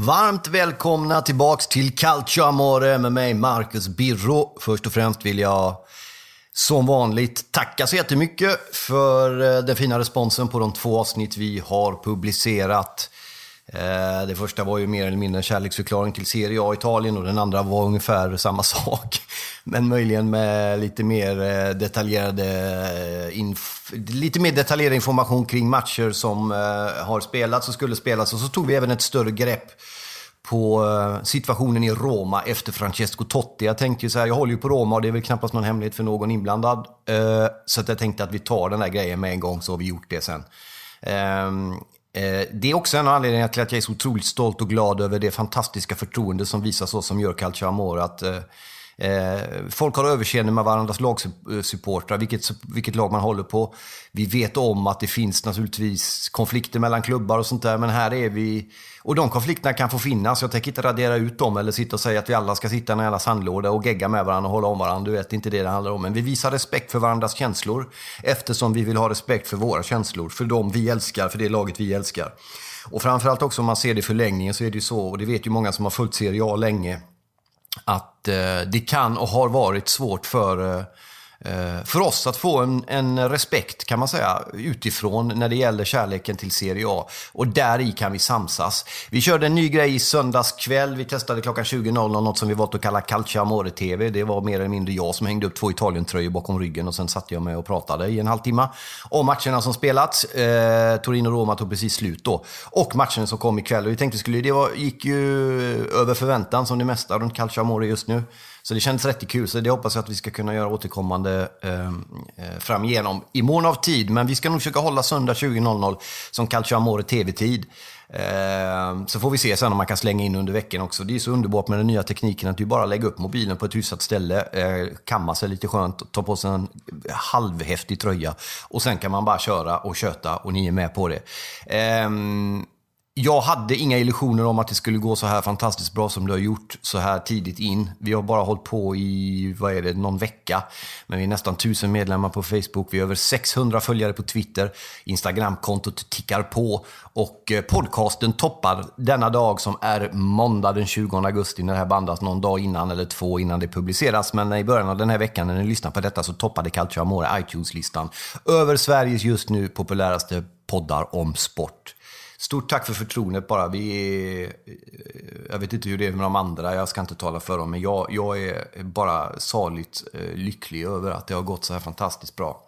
Varmt välkomna tillbaks till Calcio Amore med mig, Marcus Birro. Först och främst vill jag som vanligt tacka så jättemycket för eh, den fina responsen på de två avsnitt vi har publicerat. Eh, det första var ju mer eller mindre en kärleksförklaring till Serie A Italien och den andra var ungefär samma sak. Men möjligen med lite mer eh, detaljerade eh, inf- lite mer detaljerad information kring matcher som har spelats och skulle spelas. Och så tog vi även ett större grepp på situationen i Roma efter Francesco Totti. Jag tänkte ju så här, jag håller ju på Roma och det är väl knappast någon hemlighet för någon inblandad. Så att jag tänkte att vi tar den här grejen med en gång så har vi gjort det sen. Ehm, Eh, det är också en av anledningarna till att jag är så otroligt stolt och glad över det fantastiska förtroende som visas oss som gör Calcio Amor. Att, eh, Eh, folk har överseende med varandras lagsupportrar, vilket, vilket lag man håller på. Vi vet om att det finns naturligtvis konflikter mellan klubbar och sånt där, men här är vi... Och de konflikterna kan få finnas. Jag tänker inte radera ut dem eller sitta och säga att vi alla ska sitta i en jävla sandlåda och gegga med varandra och hålla om varandra. Du vet, det är inte det det handlar om. Men vi visar respekt för varandras känslor eftersom vi vill ha respekt för våra känslor, för dem vi älskar, för det laget vi älskar. Och framförallt också om man ser det i förlängningen så är det ju så, och det vet ju många som har följt Serie A länge, att eh, det kan och har varit svårt för, eh, Eh, för oss att få en, en respekt, kan man säga, utifrån när det gäller kärleken till Serie A. Och där i kan vi samsas. Vi körde en ny grej i söndags kväll. Vi testade klockan 20.00 något som vi valt att kalla Calciamore TV. Det var mer eller mindre jag som hängde upp två Italien-tröjor bakom ryggen och sen satte jag mig och pratade i en halvtimme om matcherna som spelats. Eh, Torino-Roma tog precis slut då. Och matchen som kom ikväll. Och vi tänkte skulle, det var, gick ju över förväntan som det mesta runt Calciamore just nu. Så det kändes rätt kul, så det hoppas jag att vi ska kunna göra återkommande ehm, eh, fram igenom i mån av tid. Men vi ska nog försöka hålla söndag 20.00 som Calcio Amore TV-tid. Eh, så får vi se sen om man kan slänga in under veckan också. Det är så underbart med den nya tekniken att du bara lägger upp mobilen på ett hyfsat ställe, eh, kamma sig lite skönt, ta på sig en halvhäftig tröja och sen kan man bara köra och köta och ni är med på det. Eh, jag hade inga illusioner om att det skulle gå så här fantastiskt bra som det har gjort så här tidigt in. Vi har bara hållit på i, vad är det, någon vecka. Men vi är nästan tusen medlemmar på Facebook. Vi har över 600 följare på Twitter. Instagramkontot tickar på. Och eh, podcasten toppar denna dag som är måndag den 20 augusti när det här bandas någon dag innan eller två innan det publiceras. Men i början av den här veckan när ni lyssnar på detta så toppade Calcio Amore iTunes-listan över Sveriges just nu populäraste poddar om sport. Stort tack för förtroendet bara. Vi är, eh, jag vet inte hur det är med de andra, jag ska inte tala för dem, men jag, jag är bara saligt eh, lycklig över att det har gått så här fantastiskt bra.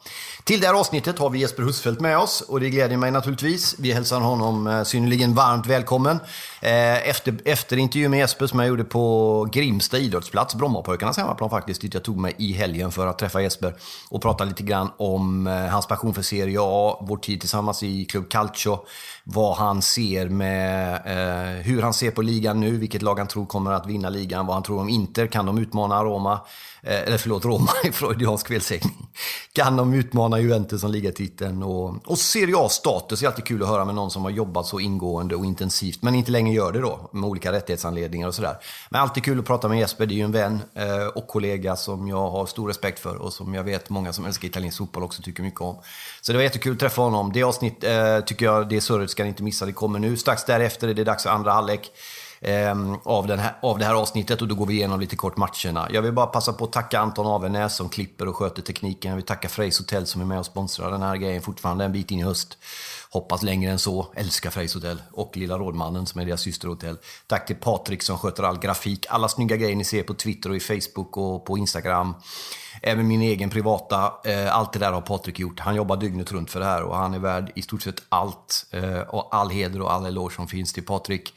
Till det här avsnittet har vi Jesper Husfeldt med oss och det gläder mig naturligtvis. Vi hälsar honom eh, synnerligen varmt välkommen. Efter, efter intervjun med Jesper som jag gjorde på Grimsta idrottsplats, Brommapojkarnas hemmaplan faktiskt, dit jag tog mig i helgen för att träffa Jesper och prata lite grann om hans passion för Serie A, vår tid tillsammans i Club Calcio, vad han ser med, eh, hur han ser på ligan nu, vilket lag han tror kommer att vinna ligan, vad han tror om Inter, kan de utmana Roma, Eh, eller förlåt, Roma i freudiansk felsägning. Kan de utmana Juventus som ligatiteln? Och, och Serie A-status är alltid kul att höra med någon som har jobbat så ingående och intensivt, men inte längre gör det då, med olika rättighetsanledningar och sådär. Men alltid kul att prata med Jesper, det är ju en vän eh, och kollega som jag har stor respekt för och som jag vet många som älskar italiensk fotboll också tycker mycket om. Så det var jättekul att träffa honom. Det avsnitt eh, tycker jag, det surret ska ni inte missa, det kommer nu. Strax därefter är det dags för andra halvlek eh, av, den här, av det här avsnittet och då går vi igenom lite kort matcherna. Jag vill bara passa på att tacka Anton Avenäs som klipper och sköter tekniken. Jag vill tacka Frejs Hotel som är med och sponsrar den här grejen fortfarande en bit in i höst. Hoppas längre än så. Älskar Frejs Hotel. Och Lilla Rådmannen som är deras systerhotell. Tack till Patrik som sköter all grafik. Alla snygga grejer ni ser på Twitter och i Facebook och på Instagram. Även min egen privata. Eh, allt det där har Patrik gjort. Han jobbar dygnet runt för det här och han är värd i stort sett allt. Eh, och all heder och all eloge som finns till Patrik.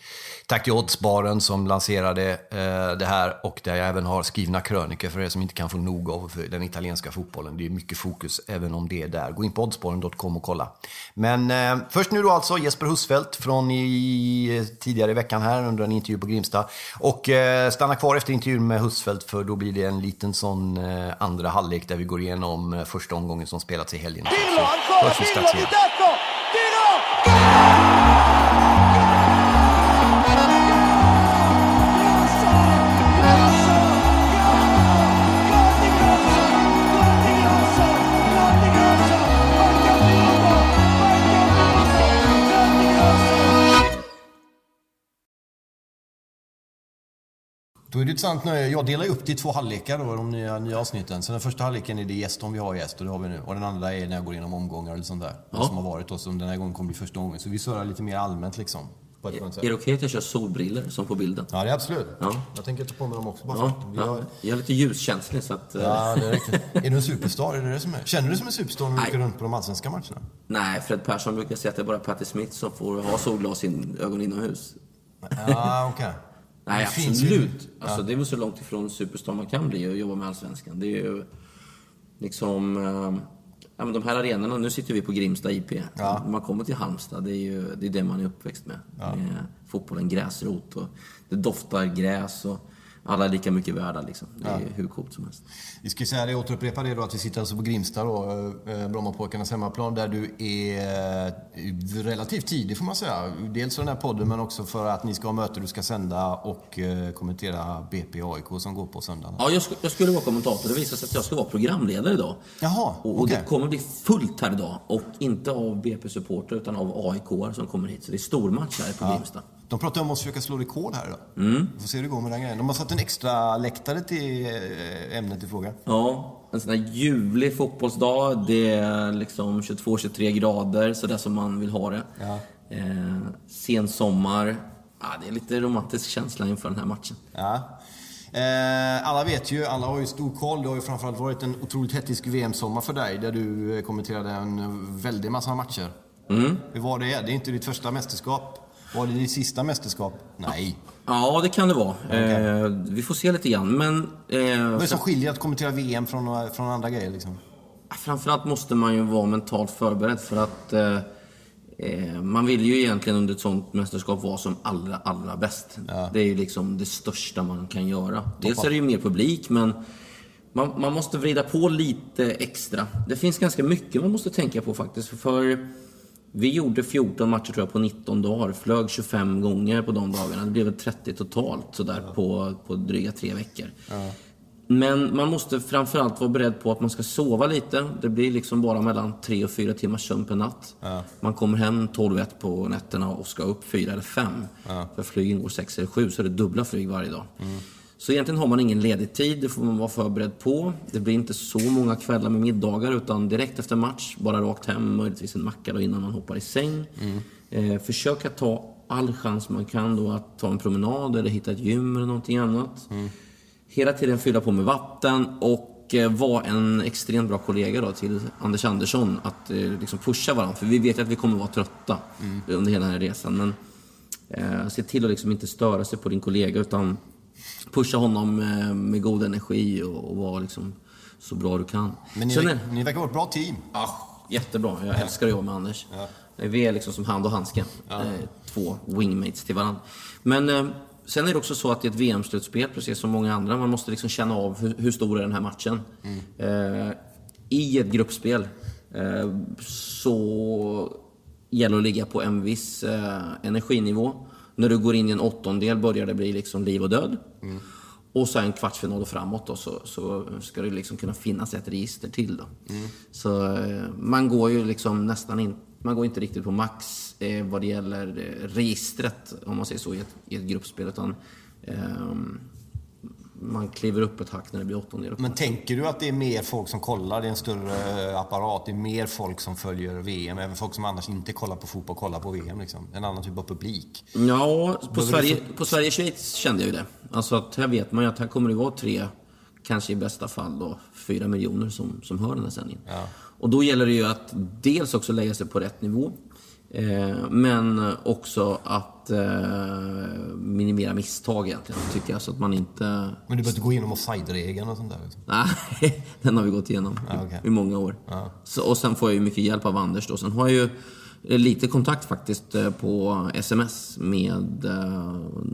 Tack till Oddsbaren som lanserade eh, det här och där jag även har skrivna krönikor för er som inte kan få nog av den italienska fotbollen. Det är mycket fokus även om det är där. Gå in på oddsbaren.com och kolla. Men eh, först nu då alltså Jesper Husfeldt från i, tidigare i veckan här under en intervju på Grimsta. Och eh, stanna kvar efter intervjun med Husfeldt för då blir det en liten sån eh, andra halvlek där vi går igenom eh, första omgången som spelats i helgen. Tacco, Då är det ett sant nöje. Jag delar upp det i två halvlekar då, de nya, nya avsnitten. Så den första halvleken är det gäst om vi har gäst och det har vi nu. Och den andra är när jag går igenom omgångar och sånt där. Ja. Som har varit och som den här gången kommer bli första gången. Så vi surrar lite mer allmänt liksom. Sätt. Är det okej att jag kör solbriller som på bilden? Ja, det är absolut. Ja. Jag tänker ta på mig dem också bara Ja, vi har... ja. Jag är lite ljuskänslig så att... eh, Ja, det är riktigt. Är du en superstar? Är det det som är? Känner du dig som en superstar när du åker runt på de allsvenska matcherna? Nej, Fred Persson brukar säga att det är bara Patti Smith som får ha solglas i ögon inomhus. Ja, okej. Nej, Det absolut. Alltså, Det är väl så långt ifrån superstar man kan bli och jobba med Allsvenskan. Det är ju liksom... Eh, ja, men de här arenorna, nu sitter vi på Grimsta IP. Ja. Man kommer till Halmstad, det är ju det, är det man är uppväxt med. med fotbollen gräsrot och det doftar gräs och alla är lika mycket värda liksom. Det är hur coolt som helst. Vi ska säga det, återupprepa det då, att vi sitter alltså på Grimsta då, eh, Brommapojkarnas hemmaplan, där du är eh, relativt tidig får man säga. Dels för den här podden, men också för att ni ska ha möte du ska sända och eh, kommentera BP AIK som går på söndagen. Ja, jag, sk- jag skulle vara kommentator. Det visade sig att jag ska vara programledare idag. Jaha, och, och det kommer bli fullt här idag. Och inte av BP-supporter utan av aik som kommer hit. Så det är stormatch här på Grimsta. De pratar om att försöka slå rekord här idag. Mm. Vi får se hur det går med den grejen. De har satt en extra läktare till eh, ämnet i fråga. Ja, en sån här ljuvlig fotbollsdag. Det är liksom 22-23 grader, sådär som man vill ha det. Ja. Eh, sen sommar. Ja, det är lite romantisk känsla inför den här matchen. Ja. Eh, alla vet ju, alla har ju stor koll. Det har ju framförallt varit en otroligt hettisk VM-sommar för dig där du eh, kommenterade en väldig massa matcher. Mm. Hur var det? Det är inte ditt första mästerskap. Var det ditt sista mästerskap? Nej. Ja, det kan det vara. Okej. Eh, vi får se lite grann, men... Eh, Vad är det som skiljer att kommentera VM från, från andra grejer liksom? Framförallt måste man ju vara mentalt förberedd för att eh, eh, man vill ju egentligen under ett sånt mästerskap vara som allra, allra bäst. Det är ju liksom det största man kan göra. Dels är det ju mer publik, men man, man måste vrida på lite extra. Det finns ganska mycket man måste tänka på faktiskt. För vi gjorde 14 matcher tror jag på 19 dagar, flög 25 gånger på de dagarna. Det blev väl 30 totalt sådär på, på dryga tre veckor. Men man måste framförallt vara beredd på att man ska sova lite. Det blir liksom bara mellan tre och fyra timmars sömn per natt. Man kommer hem 12-1 på nätterna och ska upp fyra eller fem. För flygen går sex eller sju, så är det dubbla flyg varje dag. Så egentligen har man ingen ledig tid, det får man vara förberedd på. Det blir inte så många kvällar med middagar, utan direkt efter match, bara rakt hem, möjligtvis en macka då innan man hoppar i säng. Eh, försök att ta all chans man kan då att ta en promenad eller hitta ett gym eller någonting annat. Hela tiden fylla på med vatten och eh, vara en extremt bra kollega då till Anders Andersson. Att eh, liksom pusha varandra. För vi vet ju att vi kommer vara trötta under hela den här resan. Men eh, se till att liksom inte störa sig på din kollega utan pusha honom eh, med god energi och, och vara liksom så bra du kan. Men ni, Sen ni verkar vara ett bra team. Ja, jättebra. Jag älskar att jobba med Anders. Vi är liksom som hand och handske. Eh, Två wingmates till varandra. Men eh, sen är det också så att i ett VM-slutspel, precis som många andra, man måste liksom känna av hur, hur stor är den här matchen. Eh, I ett gruppspel eh, så gäller det att ligga på en viss eh, energinivå. När du går in i en åttondel börjar det bli liksom liv och död. Och sen kvartsfinal och framåt då, så, så ska det liksom kunna finnas ett register till. Då. Så eh, man går ju liksom nästan in man går inte riktigt på max eh, vad det gäller eh, registret, om man säger så, i ett, i ett gruppspel. Utan, ehm, man kliver upp ett hack när det blir åttondel. Men tänker du att det är mer folk som kollar? Det är en större apparat. Det är mer folk som följer VM. Även folk som annars inte kollar på fotboll kollar på VM. Liksom. En annan typ av publik. Ja, på Sverige, på Sverige-Schweiz kände jag ju det. Alltså att här vet man ju att här kommer det vara tre, kanske i bästa fall då, fyra miljoner som, som hör den här sändningen. Ja. Och då gäller det ju att dels också lägga sig på rätt nivå. Eh, men också att eh, minimera misstag egentligen, tycker jag. Så att man inte... Men du behöver inte gå igenom offside-regeln och sånt där? Liksom. Nej, den har vi gått igenom ah, okay. i, många år. Ah. Så, och sen får jag ju mycket hjälp av Anders då. Sen har jag ju lite kontakt faktiskt eh, på sms med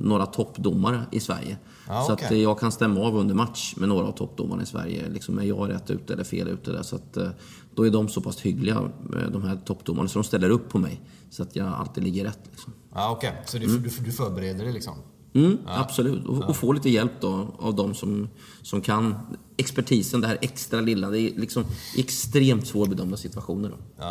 några toppdomare i Sverige. Ah, så att jag kan stämma av under match med några av toppdomarna i Sverige. Liksom, är jag rätt ute eller fel ute? Där. Så att, uh, då är de så pass hyggliga, eh, de här toppdomarna, så de ställer upp på mig. Så att jag alltid ligger rätt. Liksom. Ja, Okej, okay. så du, mm. du, förbereder dig liksom? Mm, ja. Absolut, och, och, få lite hjälp då av de som, som kan expertisen, det här extra lilla. Det är liksom extremt svårbedömda situationer. Då.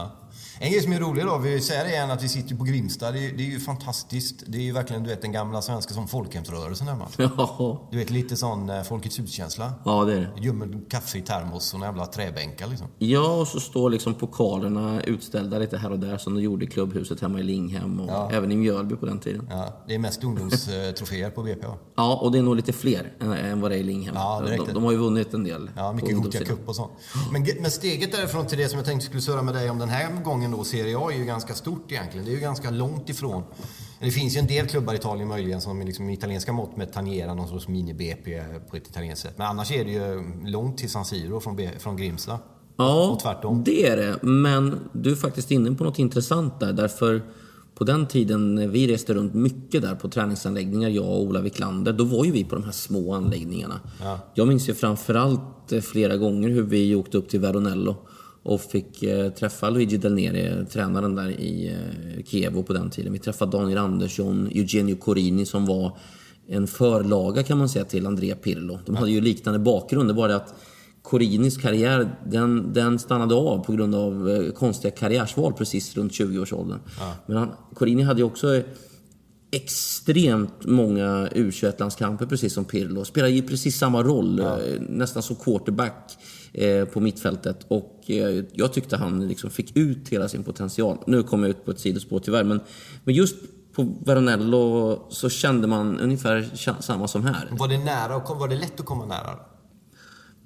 En grej som är rolig då, vi säger det igen att vi sitter på Grimsta. Det är, det är ju fantastiskt. Det är ju verkligen du vet den gamla svenska som folkhemsrörelsen hemma. Ja. Du vet lite sån eh, Folkets hus-känsla. Ja, det är det. Ljummen kaffe i termos och jävla träbänkar liksom. Ja, och så står liksom pokalerna utställda lite här och där som de gjorde i klubbhuset hemma i Linghem och ja. även i Mjölby på den tiden. Ja, det är mest ungdomstroféer på BP? Ja, och det är nog lite fler än vad det är i Linghem. Ja, det de, de har ju vunnit en del. Ja, mycket Gothia Cup och sånt. Men, men steget därifrån till det som jag tänkte skulle surra med dig om den här gången då, Serie A, är ju ganska stort egentligen. Det är ju ganska långt ifrån. Det finns ju en del klubbar i Italien möjligen som liksom med italienska mått med tangerar någon sorts mini-BP på ett italienskt sätt. Men annars är det ju långt till San Siro från, från Grimsta. Ja, och tvärtom. det är det. Men du är faktiskt inne på något intressant där. Därför på den tiden vi reste runt mycket där på träningsanläggningar, jag och Ola Wiklander, då var ju vi på de här små anläggningarna. Ja. Jag minns ju framförallt eh, flera gånger hur vi åkte upp till Veronello och fick eh, träffa Luigi Del Neri, tränaren där i eh, Kiev på den tiden. Vi träffade Daniel Andersson, Eugenio Corini som var en förlaga kan man säga till Andrea Pirlo. De hade ju liknande bakgrund, det var det att Corinis karriär, den, den stannade av på grund av eh, konstiga karriärsval precis runt 20-årsåldern. Ja. Men han, Corini hade ju också extremt många U21-landskamper, precis som Pirlo. Spelade ju precis samma roll, ja. Eh, nästan som quarterback eh, Eh, på mittfältet. Och eh, jag tyckte han liksom fick ut hela sin potential. Nu kom jag ut på ett sidospår tyvärr, men, men just på Veronello så kände man ungefär samma som här. Var det nära, var det lätt att komma nära?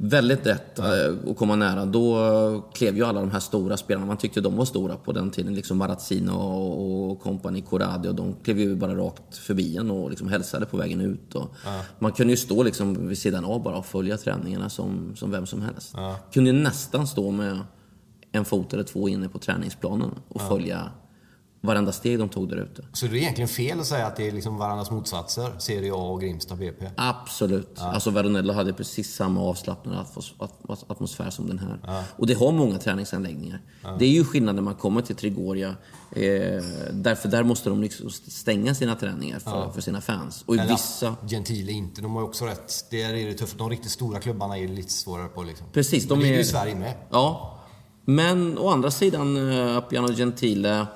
Väldigt lätt eh, att komma nära. Då klev ju alla de här stora spelarna, man tyckte de var stora på den tiden, liksom Marazzino och kompani Corradi, och de klev ju bara rakt förbi en och liksom hälsade på vägen ut. Och ja. Man kunde ju stå liksom vid sidan av bara och följa träningarna som, som vem som helst. Ja. Kunde ju nästan stå med en fot eller två inne på träningsplanen och ja. följa varenda steg de tog där ute. Så det är egentligen fel att säga att det är liksom varandras motsatser, Serie A och Grimsta BP? Absolut. Ja. Alltså Veronello hade precis samma avslappnade atmosfär som den här. Ja. Och det har många träningsanläggningar. Ja. Det är ju skillnad när man kommer till Trigoria. Eh, därför där måste de liksom stänga sina träningar för, för sina fans. Och i Eller, vissa... Gentile inte, de har också rätt. Där är det tufft. De riktigt stora klubbarna är lite svårare på liksom. Precis. De, de ligger är... i Sverige med. Ja. Men å andra sidan, eh, Appiano Gentile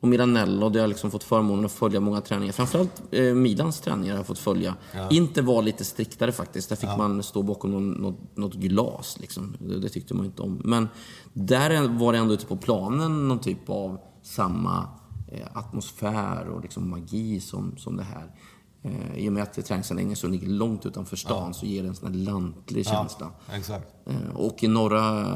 och Miranello, där jag liksom fått förmånen att följa många träningar. Framförallt eh, Milans träningar har jag fått följa. Ja. Inte var lite striktare faktiskt. Där fick ja. man stå bakom någon, något, något, glas. Liksom. Det, det, tyckte man inte om. Men där var det ändå ute på planen någon typ av samma eh, atmosfär och liksom magi som, som det här. Eh, I och med att träningsanläggningen så ligger långt utanför stan ja. så ger det en sån här lantlig känsla. exakt. Eh, och i norra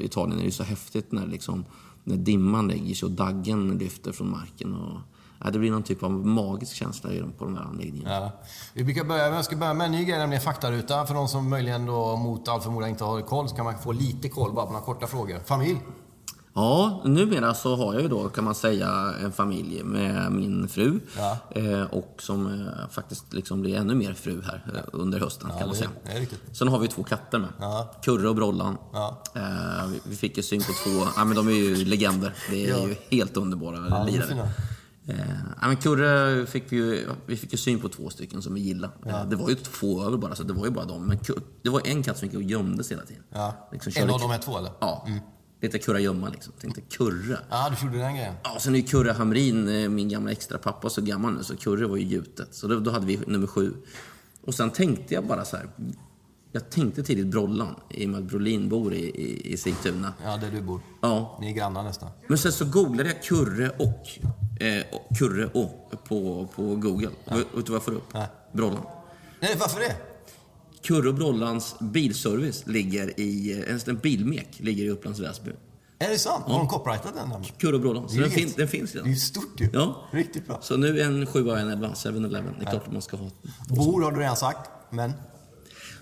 Italien är det ju så häftigt när liksom när dimman lägger sig och daggen lyfter från marken. Och, ja, det blir någon typ av magisk känsla på de här anläggningarna. Ja. Vi brukar börja, jag ska börja med en ny grej, nämligen faktaruta. För de som möjligen då mot all förmodan inte har koll så kan man få lite koll bara på några korta frågor. Familj? Ja, numera så har jag ju då kan man säga en familj med min fru. Ja. Eh, och som eh, faktiskt liksom blir ännu mer fru här eh, under hösten ja, kan man säga. Det är riktigt. Sen har vi två katter med. Ja. Kurre och Brollan. Ja. vi fick ju syn på två, ja men de är ju legender. Det är ju helt underbara ja, lirare. Ja, men Kurre fick vi, ju, vi fick ju syn på två stycken som vi gillade. Ja. Det var ju två över bara, så det var ju bara dem. Men det var en katt som gick och gömde sig hela tiden. Ja. Liksom, en av de här två eller? Ja. Mm. Lite kurragömma liksom. Tänkte kurra. Ja, du gjorde den grejen. Ja, sen är ju Kurre Hamrin, eh, min gamla extra pappa, så gammal nu så Kurre var ju gjutet. Så då, då hade vi nummer sju. Och sen tänkte jag bara så här. Jag tänkte tidigt Brollan, i och med att Brolin bor i, i, i Sigtuna. Ja, där du bor. Ja. Ni är grannar nästan. Men sen så googlade jag Kurre och, eh, och Kurre och på, på Google. Vet vet du vad jag får upp? Nej. Brollan. Nej, varför det? Kurre och Brollans bilservice ligger i, en, bilmek ligger i Upplands Väsby. Är det sant? Har de copyrightat den? Kurre och Brollan. Så Det är den, fin, den finns Det är redan. stort ju. Ja. Riktigt bra. Så nu är en 7 och en 11, 7-Eleven. Det är klart att man ska ha. Bor har du redan sagt, men...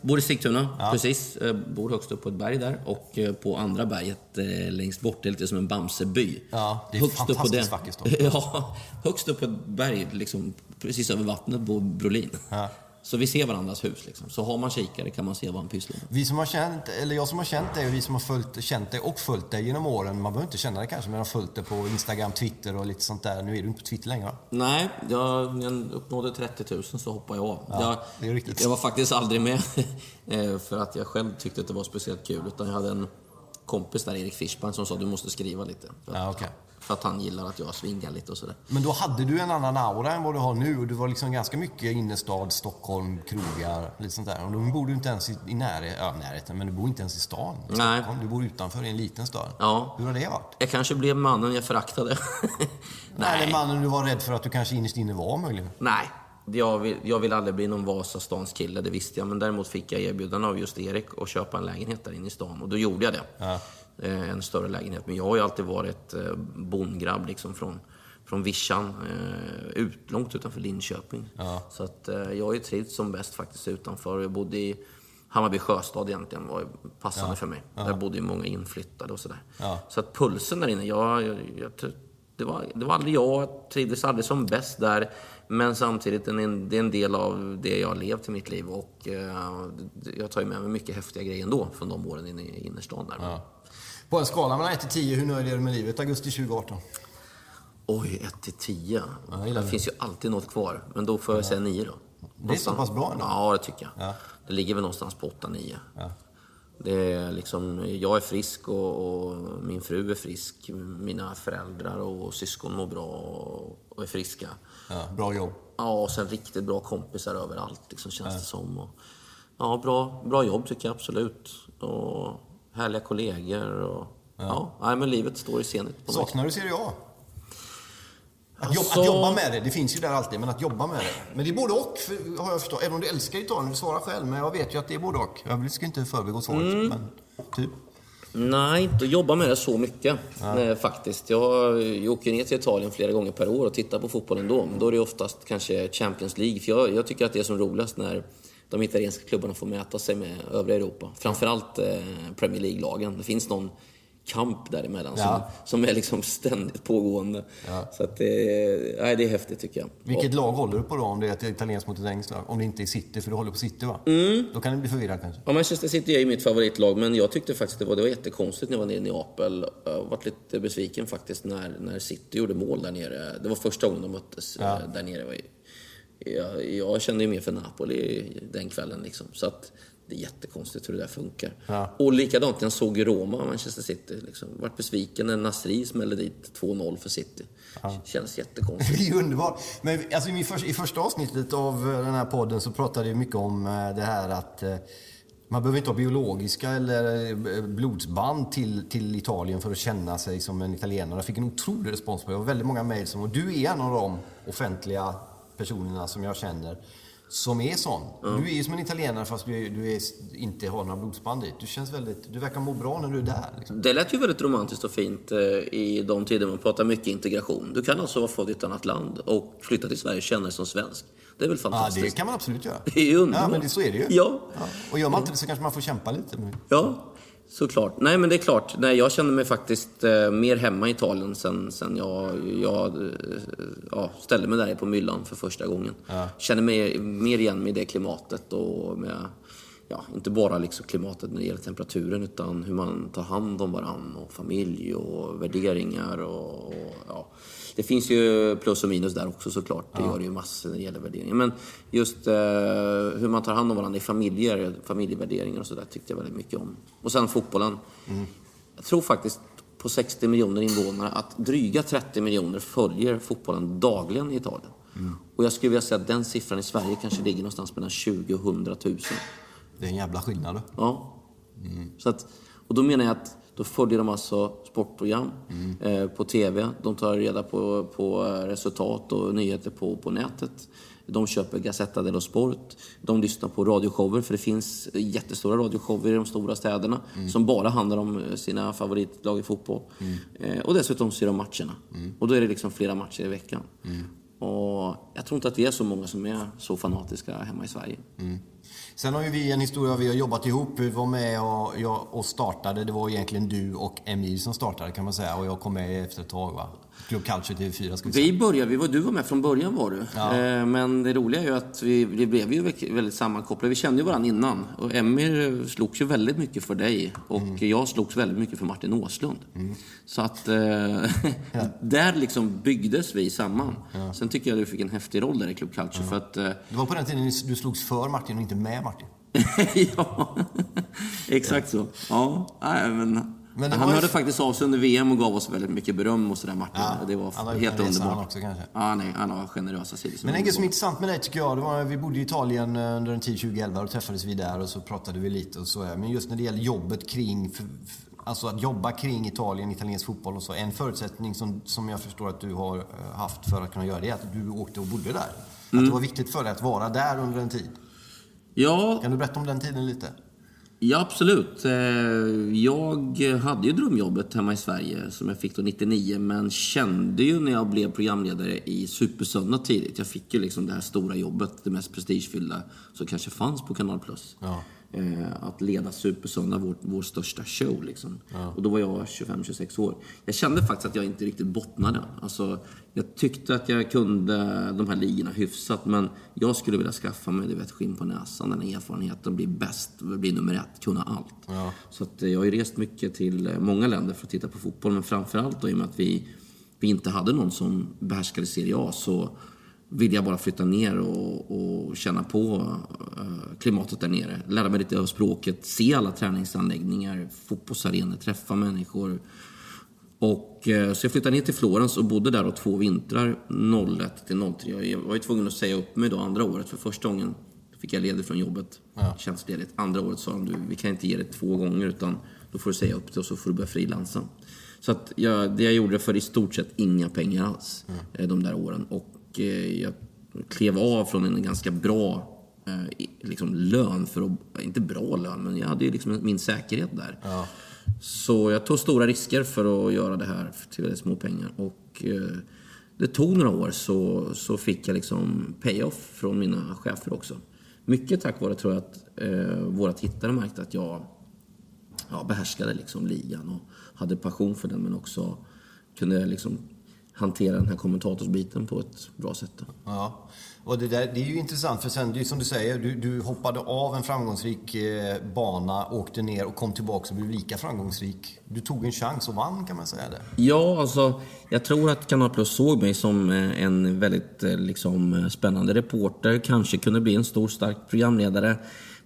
Bor i Sigtuna, precis. Eh, Bor högst upp på ett berg där. Och eh, på andra berget eh, längst bort, det är lite som en Bamseby. Ja, det är högst upp på fantastiskt det- vacker stad. ja, högst upp på ett berg, liksom, precis över vattnet, bor Brolin. Ja. Så vi ser varandras hus. Liksom. Så har man kikare kan man se vad han pysslar med. Vi som har känt, eller jag som har känt dig och vi som har följt, känt dig och följt dig genom åren. Man behöver inte känna dig kanske, men har följt dig på Instagram, Twitter och lite sånt där. Nu är du inte på Twitter längre va? Nej, jag, när jag uppnådde 30 000 så hoppade jag av. jag, det är riktigt. jag var faktiskt aldrig med eh, för att jag själv tyckte att det var speciellt kul. Utan jag hade en kompis där, Erik Fischbein, som sa du måste skriva lite. För att, Ja, okej. för att han gillar att jag svingar lite och sådär. Men då hade du en annan aura än vad du har nu och du var liksom ganska mycket innerstad, Stockholm, krogar, lite sånt där. Och då bor du inte ens i, i närhet, ja, närheten, men du bor inte ens i stan. I Nej. Stockholm. Du bor utanför i en liten stad. Ja. Hur har det varit? Jag kanske blev mannen jag föraktade. Nej. Eller mannen du var rädd för att du kanske innerst inne var möjligen. Nej, jag vill, jag vill aldrig bli någon Vasastans kille, det visste jag. Men däremot fick jag erbjudande av just Erik att köpa en lägenhet där inne i stan. Och då gjorde jag det. Eh, En större lägenhet. Men jag har ju alltid varit eh, bondgrabb liksom från, från Vischan, eh, ut, långt utanför Linköping. Så att jag har ju trivts som bäst faktiskt utanför. Jag bodde i Hammarby sjöstad egentligen, var passande för mig. Där bodde ju många inflyttade och sådär. Så att pulsen där inne, jag, jag, jag, det var, det var aldrig jag, jag trivdes aldrig som bäst där. Men samtidigt, det är en del av det jag har levt i mitt liv och eh, jag tar ju med mig mycket häftiga grejer ändå från de åren inne i innerstan där. På en skala mellan 1 till 10, hur nöjd är du med livet augusti 2018? Oj, 1 till 10. jag gillar det det. finns ju alltid något kvar. Men då får jag säga 9 då. Det är så pass bra ändå. Ja, det tycker jag. Ja. Det ligger väl någonstans på 8-9. Det är liksom, jag är frisk och, och min fru är frisk. Mina föräldrar och syskon mår bra och, och är friska. Ja, bra jobb. Ja, och sen riktigt bra kompisar överallt, liksom, känns det som. Och, ja, bra, bra jobb tycker jag absolut. Och härliga kollegor. Och, ja. nej, men livet står i scenet på Saknar du Serie A? Att, Alltså- att jobba med det, det finns ju där alltid, men att jobba med det. Men det är både och, för, har jag förstått. Även om du älskar Italien, du svarar själv, men jag vet ju att det är både och. Jag ska inte förbigå svaret, Mm. men typ. Nej, inte jobba med det så mycket Nej, faktiskt. Jag, jag åker ner till Italien flera gånger per år och tittar på fotbollen då. Men då är det oftast kanske Champions League. För jag, jag tycker att det är som roligast när de italienska klubbarna får mäta sig med övriga Europa. Framförallt eh, Premier League-lagen. Det finns någon kamp däremellan Ja. som, som är liksom ständigt pågående. Så att det, nej, det är häftigt tycker jag. Vilket lag håller du på då, om det är ett italienskt mot ett engelskt lag? Om det inte är City, för du håller på City va? Mm. Då kan det bli förvirrat kanske. Ja, Manchester City är ju mitt favoritlag, men jag tyckte faktiskt det var, det var jättekonstigt när jag var nere i Neapel. Jag varit lite besviken faktiskt när, när City gjorde mål där nere. Det var första gången de möttes eh, där nere. Var Jag, jag kände ju mer för Napoli den kvällen liksom. Så att det är jättekonstigt hur det där funkar. Ja. Och likadant jag såg Roma, Manchester City. Liksom. Vart besviken när Nasri smällde dit 2-0 för City. Känns jättekonstigt. Det är ju underbart. Men alltså, i, för, i första avsnittet av eh, den här podden så pratade vi mycket om eh, det här att eh, man behöver inte ha biologiska eller blodsband till, till Italien för att känna sig som en italienare. Jag fick en otrolig respons på det. Det var väldigt många mejl som, och du är en av de offentliga personerna som jag känner som är sån. Du är ju som en italienare fast du, är, du är, inte har några blodsband dit. Du känns väldigt, du verkar må bra när du är där. Liksom. Det lät ju väldigt romantiskt och fint eh, i de tider man pratar mycket integration. Du kan alltså vara född i ett annat land och flytta till Sverige och känna dig som svensk. Det är väl Ja, fantastiskt? det kan man absolut göra. Det är underbart. Ja, men det, så är det ju. Ja. Och gör man inte det så kanske man får kämpa lite. Ja, såklart. Nej, men det är klart. Nej, jag känner mig faktiskt eh, mer hemma i Italien sen, sen jag, jag eh, ja, ställde mig där på myllan för första gången. Känner mig mer igen med det klimatet och med, ja, inte bara liksom klimatet när det gäller temperaturen utan hur man tar hand om varandra och familj och värderingar och, och ja. Det finns ju plus och minus där också såklart. Det gör det ju massor när det gäller värderingar. Men just eh, hur man tar hand om varandra i familjer, familjevärderingar och sådär tyckte jag väldigt mycket om. Och sen fotbollen. jag tror faktiskt på 60 miljoner invånare att dryga 30 miljoner följer fotbollen dagligen i Italien. Mm. Och jag skulle vilja säga att den siffran i Sverige kanske ligger någonstans mellan 20 och 100 000. Det är en jävla skillnad. Ja. Mm. Så att, och då menar jag att då följer de alltså sportprogram mm. eh, på TV. De tar reda på, på resultat och nyheter på, på nätet. De köper Gazzetta dello Sport. De lyssnar på radioshower, för det finns jättestora radioshower i de stora städerna mm. som bara handlar om sina favoritlag i fotboll. Mm. Eh, och dessutom ser de matcherna. Mm. Och då är det liksom flera matcher i veckan. Och jag tror inte att vi är så många som är så fanatiska hemma i Sverige. Mm. Sen har ju vi en historia, vi har jobbat ihop. Vi var med och, jag, och startade. Det var egentligen du och Emil som startade kan man säga. Och jag kom med efter ett tag va? Club Culture TV4 ska vi säga. Vi började, vi var, du var med från början var du. Ja. Eh, men det roliga är ju att vi, vi blev ju väldigt sammankopplade. Vi kände ju varandra innan. Och Emir slogs ju väldigt mycket för dig. Och mm. jag slogs väldigt mycket för Martin Åslund. Mm. Så att eh, ja. där liksom byggdes vi samman. Ja. Sen tycker jag att du fick en häftig roll där i Club Culture. För att, eh, det var på den tiden du slogs för Martin och inte med Martin. ja, exakt så. Ja, nej, men men han hörde ju... faktiskt av sig under VM och gav oss väldigt mycket beröm och sådär Martin. Ja, det var helt underbart. Han också kanske? Ja, nej, han har generösa sidor. Men en grej som är intressant med dig tycker jag, det var vi bodde i Italien eh, under en tid 2011 och träffades vi där och så pratade vi lite och så. Men just när det gäller jobbet kring Alltså att jobba kring Italien, italiensk fotboll och så. En förutsättning som, som jag förstår att du har eh, haft för att kunna göra det är att du åkte och bodde där. Mm. Att det var viktigt för dig att vara där under en tid. Ja. Kan du berätta om den tiden lite? Ja, absolut. Eh, jag hade ju drömjobbet hemma i Sverige som jag fick då 99, men kände ju när jag blev programledare i Supersöndag tidigt. Jag fick ju liksom det här stora jobbet, det mest prestigefyllda som kanske fanns på Kanal Plus. Ja eh, att leda Supersöndag, vår, vår största show. Liksom. Ja. Och då var jag 25-26 år. Jag kände faktiskt att jag inte riktigt bottnade. Alltså, jag tyckte att jag kunde de här ligorna hyfsat, men jag skulle vilja skaffa mig du vet, skinn på näsan, den erfarenheten, bli bäst, bli nummer ett, kunna allt. Ja. Så att, eh, jag har ju rest mycket till eh, många länder för att titta på fotboll, men framförallt då i och med att vi, vi inte hade någon som behärskade Serie A, så vill jag bara flytta ner och, och känna på uh, klimatet där nere. Lära mig lite av språket, se alla träningsanläggningar, fotbollsarenor, träffa människor. Och, uh, så jag flyttade ner till Florens och bodde där då två vintrar, 01 till 03. Jag var ju tvungen att säga upp mig då andra året, för första gången fick jag ledigt från jobbet. Ja. Tjänstledigt. Andra året sa de, du, vi kan inte ge det två gånger utan då får du säga upp det och så får du börja frilansa. Så att jag, det jag gjorde för i stort sett inga pengar alls mm. de där åren. Och Eh, jag klev av från en ganska bra eh, liksom, lön. För att, inte bra lön, men jag hade ju liksom min säkerhet där. Ja. Så jag tog stora risker för att göra det här till väldigt små pengar. Och eh, det tog några år så, så fick jag liksom payoff från mina chefer också. Mycket tack vare tror jag att eh, våra tittare märkte att jag ja, behärskade liksom ligan och hade passion för den men också kunde liksom hantera den här kommentatorsbiten på ett bra sätt. Ja, och det, där, det är ju intressant för sen, det är som du säger, du, du hoppade av en framgångsrik eh, bana, åkte ner och kom tillbaka och blev lika framgångsrik. Du tog en chans och vann kan man säga det. Ja, alltså jag tror att Kanal Plus såg mig som eh, en väldigt eh, liksom, spännande reporter, kanske kunde bli en stor stark programledare.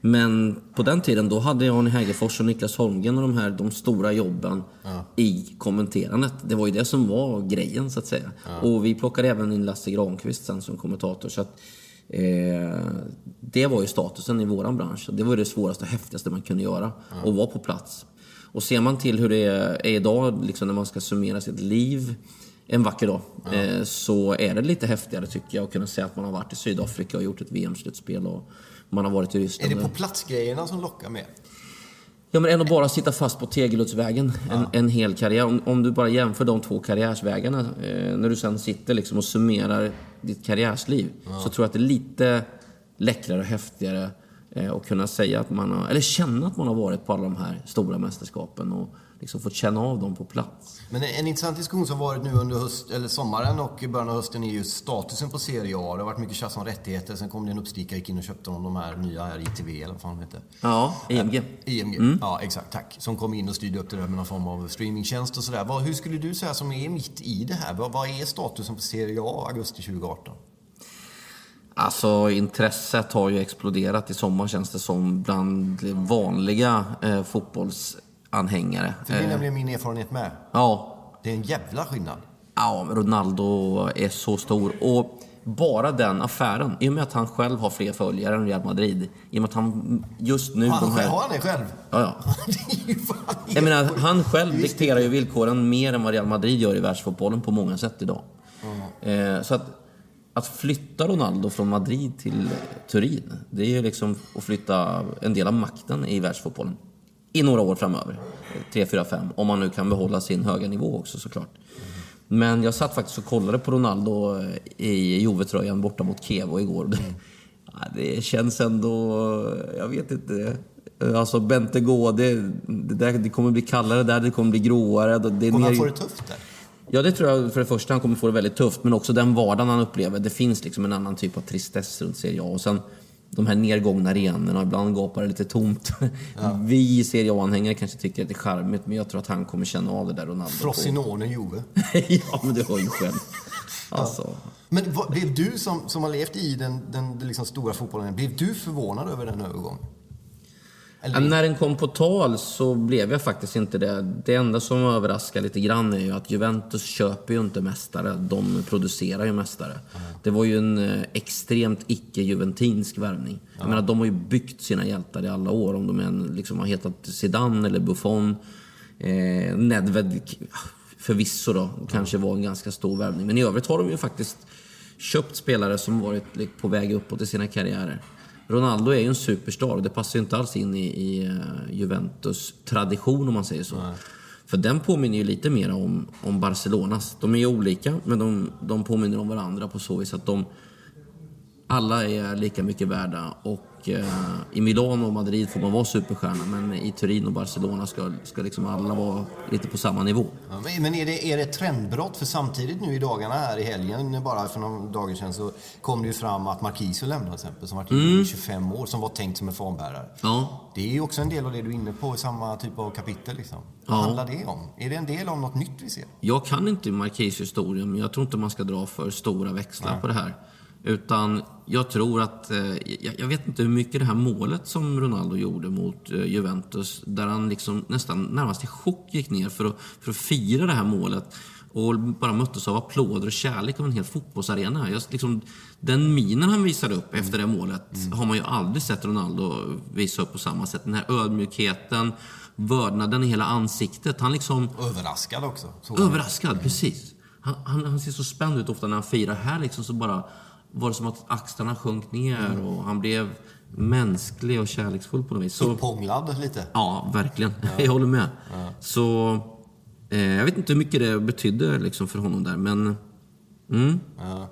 Men på den tiden då hade Arne Hägerfors och Niklas Holmgren och de här de stora jobben ja. i kommenterandet. Det var ju det som var grejen så att säga. Ja. Och vi plockade även in Lasse Granqvist sen som kommentator. Så att, eh, det var ju statusen i våran bransch. Det var det svåraste och häftigaste man kunde göra. Ja. Att vara på plats. Och ser man till hur det är idag, liksom när man ska summera sitt liv en vacker dag, ja. eh, så är det lite häftigare tycker jag att kunna säga att man har varit i Sydafrika och gjort ett VM-slutspel. Och, man har varit i Ryssland. Är det på platsgrejerna som lockar med? Ja, men än att bara sitta fast på Tegeluddsvägen en, ja. en hel karriär. Om, om, du bara jämför de två karriärsvägarna, eh, när du sen sitter liksom och summerar ditt karriärsliv, ja. så tror jag att det är lite läckrare och häftigare eh, att kunna säga att man har, eller känna att man har varit på alla de här stora mästerskapen och liksom fått känna av dem på plats. Men en intressant diskussion som varit nu under höst, eller sommaren och början av hösten är just statusen på Serie A. Det har varit mycket tjafs om rättigheter. Sen kom det en uppstickare, gick in och köpte de här nya här, ITV eller vad fan de heter. Ja, EMG. EMG, mm. ja exakt, tack. Som kom in och styrde upp det där med någon form av streamingtjänst och sådär. Hur skulle du säga som är mitt i det här? Vad är statusen på Serie A augusti 2018? Alltså intresset har ju exploderat i sommar känns det som bland vanliga eh, fotbolls Madrid-anhängare. För det är Eh, nämligen min erfarenhet med. Ja, Det är en jävla skillnad. Ja, Ronaldo är så stor. Och bara den affären, i och med att han själv har fler följare än Real Madrid. I och med att han just nu... Han, de här, Har han det själv? ja, ja. det är ju Jag menar, han själv dikterar ju villkoren mer än vad Real Madrid gör i världsfotbollen på många sätt idag. Eh, så att, att flytta Ronaldo från Madrid till Turin, det är ju liksom att flytta en del av makten i världsfotbollen. I några år framöver. Tre, fyra, fem. Om man nu kan behålla sin höga nivå också såklart. Men jag satt faktiskt och kollade på Ronaldo eh, i Juve-tröjan borta mot Kevo igår. Ja, det känns ändå... Jag vet inte. Alltså Bente Gå, det, det, där, det kommer bli kallare där, det kommer bli gråare. Det är Kommer han få det tufft där? Ja, det tror jag för det första han kommer få det väldigt tufft. Men också den vardagen han upplever. Det finns liksom en annan typ av tristess runt Serie A. Och sen de här nergångna arenorna, ibland gapar det lite tomt. Vi Serie A-anhängare kanske tycker att det är charmigt, men jag tror att han kommer känna av det där Ronaldo. Juve. ja, men du hör ju själv. Alltså. Men vad, blev du som, som har levt i den, den, den liksom stora fotbollen, blev du förvånad över den övergången? Eller? När den kom på tal så blev jag faktiskt inte det. Det enda som överraskar lite grann är ju att Juventus köper ju inte mästare. De producerar ju mästare. Det var ju en eh, extremt icke-juventinsk värvning. Jag menar, de har ju byggt sina hjältar i alla år. Om de än liksom har hetat Zidane eller Buffon. Eh, Nedved förvisso då, kanske var en ganska stor värvning. Men i övrigt har de ju faktiskt köpt spelare som varit li- på väg uppåt i sina karriärer. Ronaldo är ju en superstar och det passar ju inte alls in i, i eh, Juventus tradition om man säger så. För den påminner ju lite mer om, om Barcelonas. De är ju olika, men de, de påminner om varandra på så vis att de alla är lika mycket värda och eh, i Milano och Madrid får man vara superstjärna men i Turin och Barcelona ska, ska liksom alla vara lite på samma nivå. Ja, men- är det, är det trendbrott? För samtidigt nu i dagarna här i helgen, bara för några dagar sedan, så kom det ju fram att Marquisio lämnade till exempel, som varit Mm. i 25 år, som var tänkt som en fanbärare. Ja. Det är ju också en del av det du är inne på i samma typ av kapitel. Liksom. Vad Ja. handlar det om? Är det en del av något nytt vi ser? Jag kan inte Marquis historien, men jag tror inte man ska dra för stora växlar på det här. Utan jag tror att, eh, jag, vet inte hur mycket det här målet som Ronaldo gjorde mot eh, Juventus, där han liksom nästan närmast i chock gick ner för att, för att fira det här målet och bara möttes av applåder och kärlek av en hel fotbollsarena. Jag, liksom, den minen han visade upp efter det målet har man ju aldrig sett Ronaldo visa upp på samma sätt. Den här ödmjukheten, vördnaden i hela ansiktet. Han liksom... Överraskad också. Så. Överraskad, precis. Han, han, han ser så spänd ut ofta när han firar. Här liksom så bara var det som att axlarna sjönk ner och han blev mänsklig och kärleksfull på något vis. Så, Upphånglad lite. ja, verkligen. Jag håller med. Så eh, jag vet inte hur mycket det betydde liksom för honom där, men... Mm. Ja.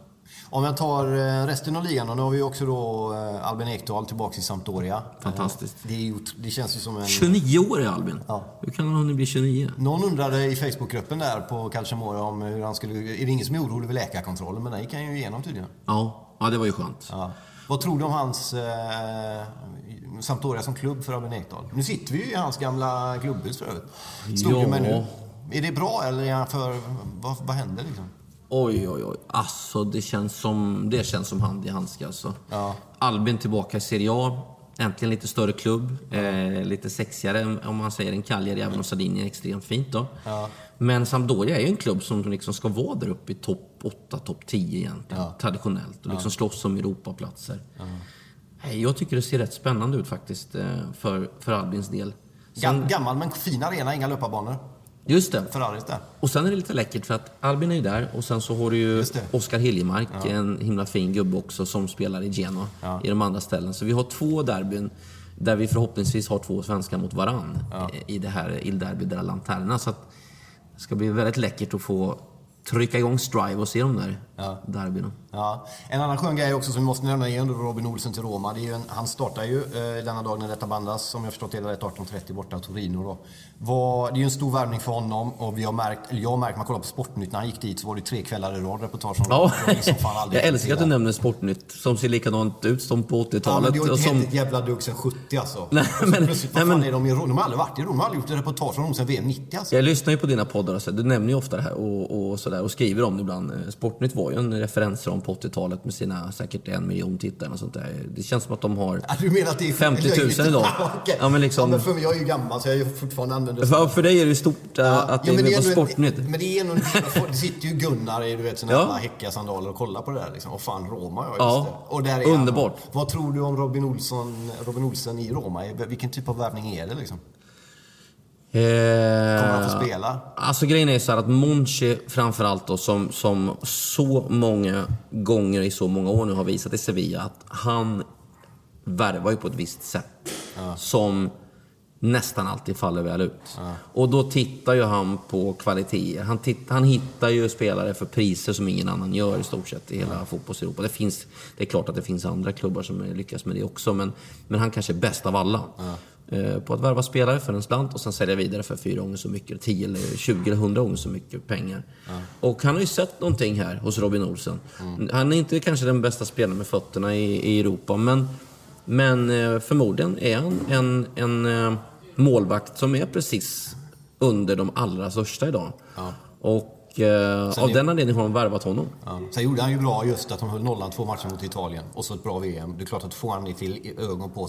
Om jag tar eh, resten av ligan, och nu har vi också då eh, Albin Ekdal tillbaka i Sampdoria. Fantastiskt. Eh, Det, är det känns ju som en... 29 år är Albin. Ja. Hur kan han hunnit bli 29? Någon undrade i Facebookgruppen där på Calciamore om hur han skulle... Är det ingen som är orolig över läkarkontrollen? Men den gick han ju igenom tydligen. Ja, ja det var ju skönt. Ja. Vad tror du om hans eh, Sampdoria som klubb för Albin Ekdal? Nu sitter vi ju i hans gamla klubbhus för övrigt. Stod Ja. ju med nu. Är det bra eller är han för... Vad, vad händer liksom? Oj, oj, oj. Alltså, det känns som, det känns som hand i handske alltså. Ja. Albin tillbaka i Serie A. Äntligen lite större klubb. Eh, lite sexigare om man säger en Cagliari, även om Sardinien är extremt fint då. Men Sampdoria är ju en klubb som liksom ska vara där uppe i topp 8, topp 10 egentligen. Traditionellt. Och liksom slåss om Europaplatser. Nej, Jag tycker det ser rätt spännande ut faktiskt eh, för, för Albins del. Gam, gammal men fin arena, inga löparbanor. Just det. Ferraris där. Och sen är det lite läckert för att Albin är ju där och sen så har du ju. Oskar Hiljemark, en himla fin gubbe också som spelar i Genoa i de andra ställen. Så vi har två derbyn där vi förhoppningsvis har två svenskar mot varann i det här Il Derby della Lanterna. Så att det ska bli väldigt läckert att få trycka igång Strive och se de där derbyna. Ja. En annan skön grej också som vi måste nämna är under Robin Olsen till Roma. Det är ju en, han startar ju eh, denna dag när detta bandas, som jag förstått det, rätt 18.30 borta i Torino. Då. Var, det är ju en stor värvning för honom och vi har märkt, eller jag har märkt, man kollar på Sportnytt, när han gick dit så var det tre kvällar i rad reportage om Ja, var liksom fan aldrig jag älskar att du nämner Sportnytt som ser likadant ut som på Ja, men 80-talet. det har inte som... hänt ett jävla dugg sen 70 alltså. Nej, så men- plötsligt, nej, men- är de i Rom? De har aldrig varit i Rom. De har aldrig gjort reportage om Rom sen VM 90 alltså. Jag lyssnar ju på dina poddar så, du nämner ju ofta det här och, och sådär och skriver om det ibland. Eh, Sportnytt var har ju en referensram på 80-talet med sina säkert en miljon tittare och sånt där. Det känns som att de har Ja, du menar att det är 50 000 idag. Ja, men liksom- ja, men för mig, jag är ju gammal så jag är fortfarande använder för, för dig är det ju stort äh, att det men är på ändå en- Sportnytt. Men det är en, Det sitter ju Gunnar i du vet, såna Ja. jävla häckiga sandaler och kollar på det där. Liksom. Och fan, Roma, ja. Ja. det. Och där är han. Underbart. Vad tror du om Robin Olsson, Robin Olsen i Roma? Vilken typ av värvning är det liksom? Kommer han få Eh, spela? Alltså grejen är så här att Monchi framförallt då som, som så många gånger i så många år nu har visat i Sevilla att han värvar ju på ett visst sätt. Som nästan alltid faller väl ut. Och då tittar ju han på kvaliteter. Han, titt, han hittar ju spelare för priser som ingen annan gör i stort sett i hela fotbolls-Europa. Det, finns, det är klart att det finns andra klubbar som lyckas med det också, men, men han kanske är bäst av alla. Eh, På att värva spelare för en slant och sen sälja vidare för fyra gånger så mycket, 10 eller 20 eller 100 gånger så mycket pengar. Och han har ju sett någonting här hos Robin Olsen. Han är inte kanske den bästa spelaren med fötterna i, i Europa, men men eh, förmodligen är han en, en eh, målvakt som är precis under de allra största idag. Och eh, av den anledningen har de värvat honom. Ja. Sen gjorde han ju bra just att de höll nollan två matcher mot Italien. Och så ett bra VM. Det är klart att får han det till ögon på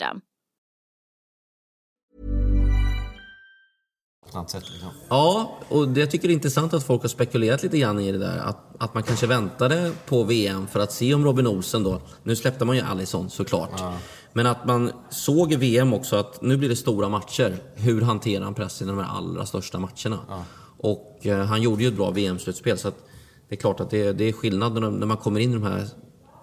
Sätt. Liksom. Ja, och det jag tycker det är intressant att folk har spekulerat lite grann i det där. Att, att man kanske väntade på VM för att se om Robin Olsen då... Nu släppte man ju Alisson såklart. Men att man såg i VM också att nu blir det stora matcher. Hur hanterar han pressen i de här allra största matcherna? Och eh, han gjorde ju ett bra VM-slutspel så att det är klart att det, det är skillnad när, när man kommer in i de här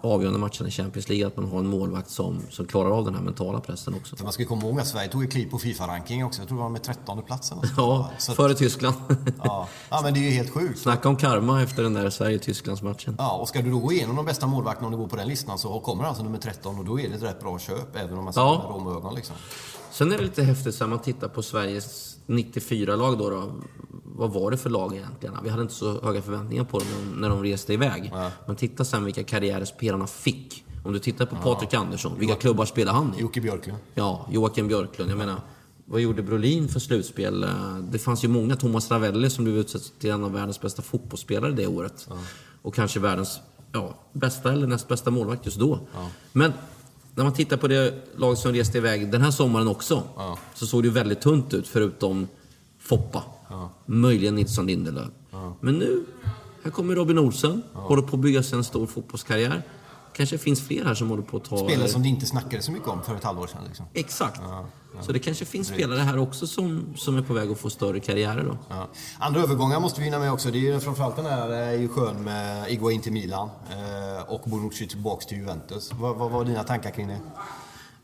avgörande matcherna i Champions League att man har en målvakt som, som klarar av den här mentala pressen också. Man ska ju komma ihåg att Sverige tog ett kliv på Fifa-ranking också. Jag tror det var med 13 platsen. Ja, Så att- före Tyskland. ja. ja, men det är ju helt sjukt. Snacka om karma efter den där Sverige-Tysklands-matchen. Ja, och ska du då gå igenom de bästa målvakterna om du går på den listan så kommer alltså nummer 13 och då är det ett rätt bra köp även om man ser Ja. med romögon liksom. Sen är det lite häftigt här, man tittar på Sveriges 94-lag då, då. Vad var det för lag egentligen? Vi hade inte så höga förväntningar på dem när de reste iväg. Men titta sen vilka karriärer spelarna fick. Om du tittar på Patrik Andersson, vilka klubbar spelar han i? Jocke Björklund. Ja, Joakim Björklund. Jag menar, vad gjorde Brolin för slutspel? Eh, Det fanns ju många. Thomas Ravelli som blev utsedd till en av världens bästa fotbollsspelare det året. Och kanske världens ja, bästa eller näst bästa målvakt just då. Men när man tittar på det lag som reste iväg den här sommaren också. Så såg det väldigt tunt ut förutom Foppa. Möjligen Nilsson Lindelöf. Men nu, här kommer Robin Olsen. Håller på att bygga sig en stor fotbollskarriär. Kanske finns fler här som håller på att ta... Spelare som det inte snackades så mycket om för ett halvår sedan. Liksom. Exakt. Så det kanske finns spelare här också som, som är på väg att få större karriärer då. Ja. Andra övergångar måste vi hinna med också. Det är ju framförallt den här är ju skön med Iguain till Milan eh, och Bonucci tillbaks till Juventus. Vad, vad var dina tankar kring det?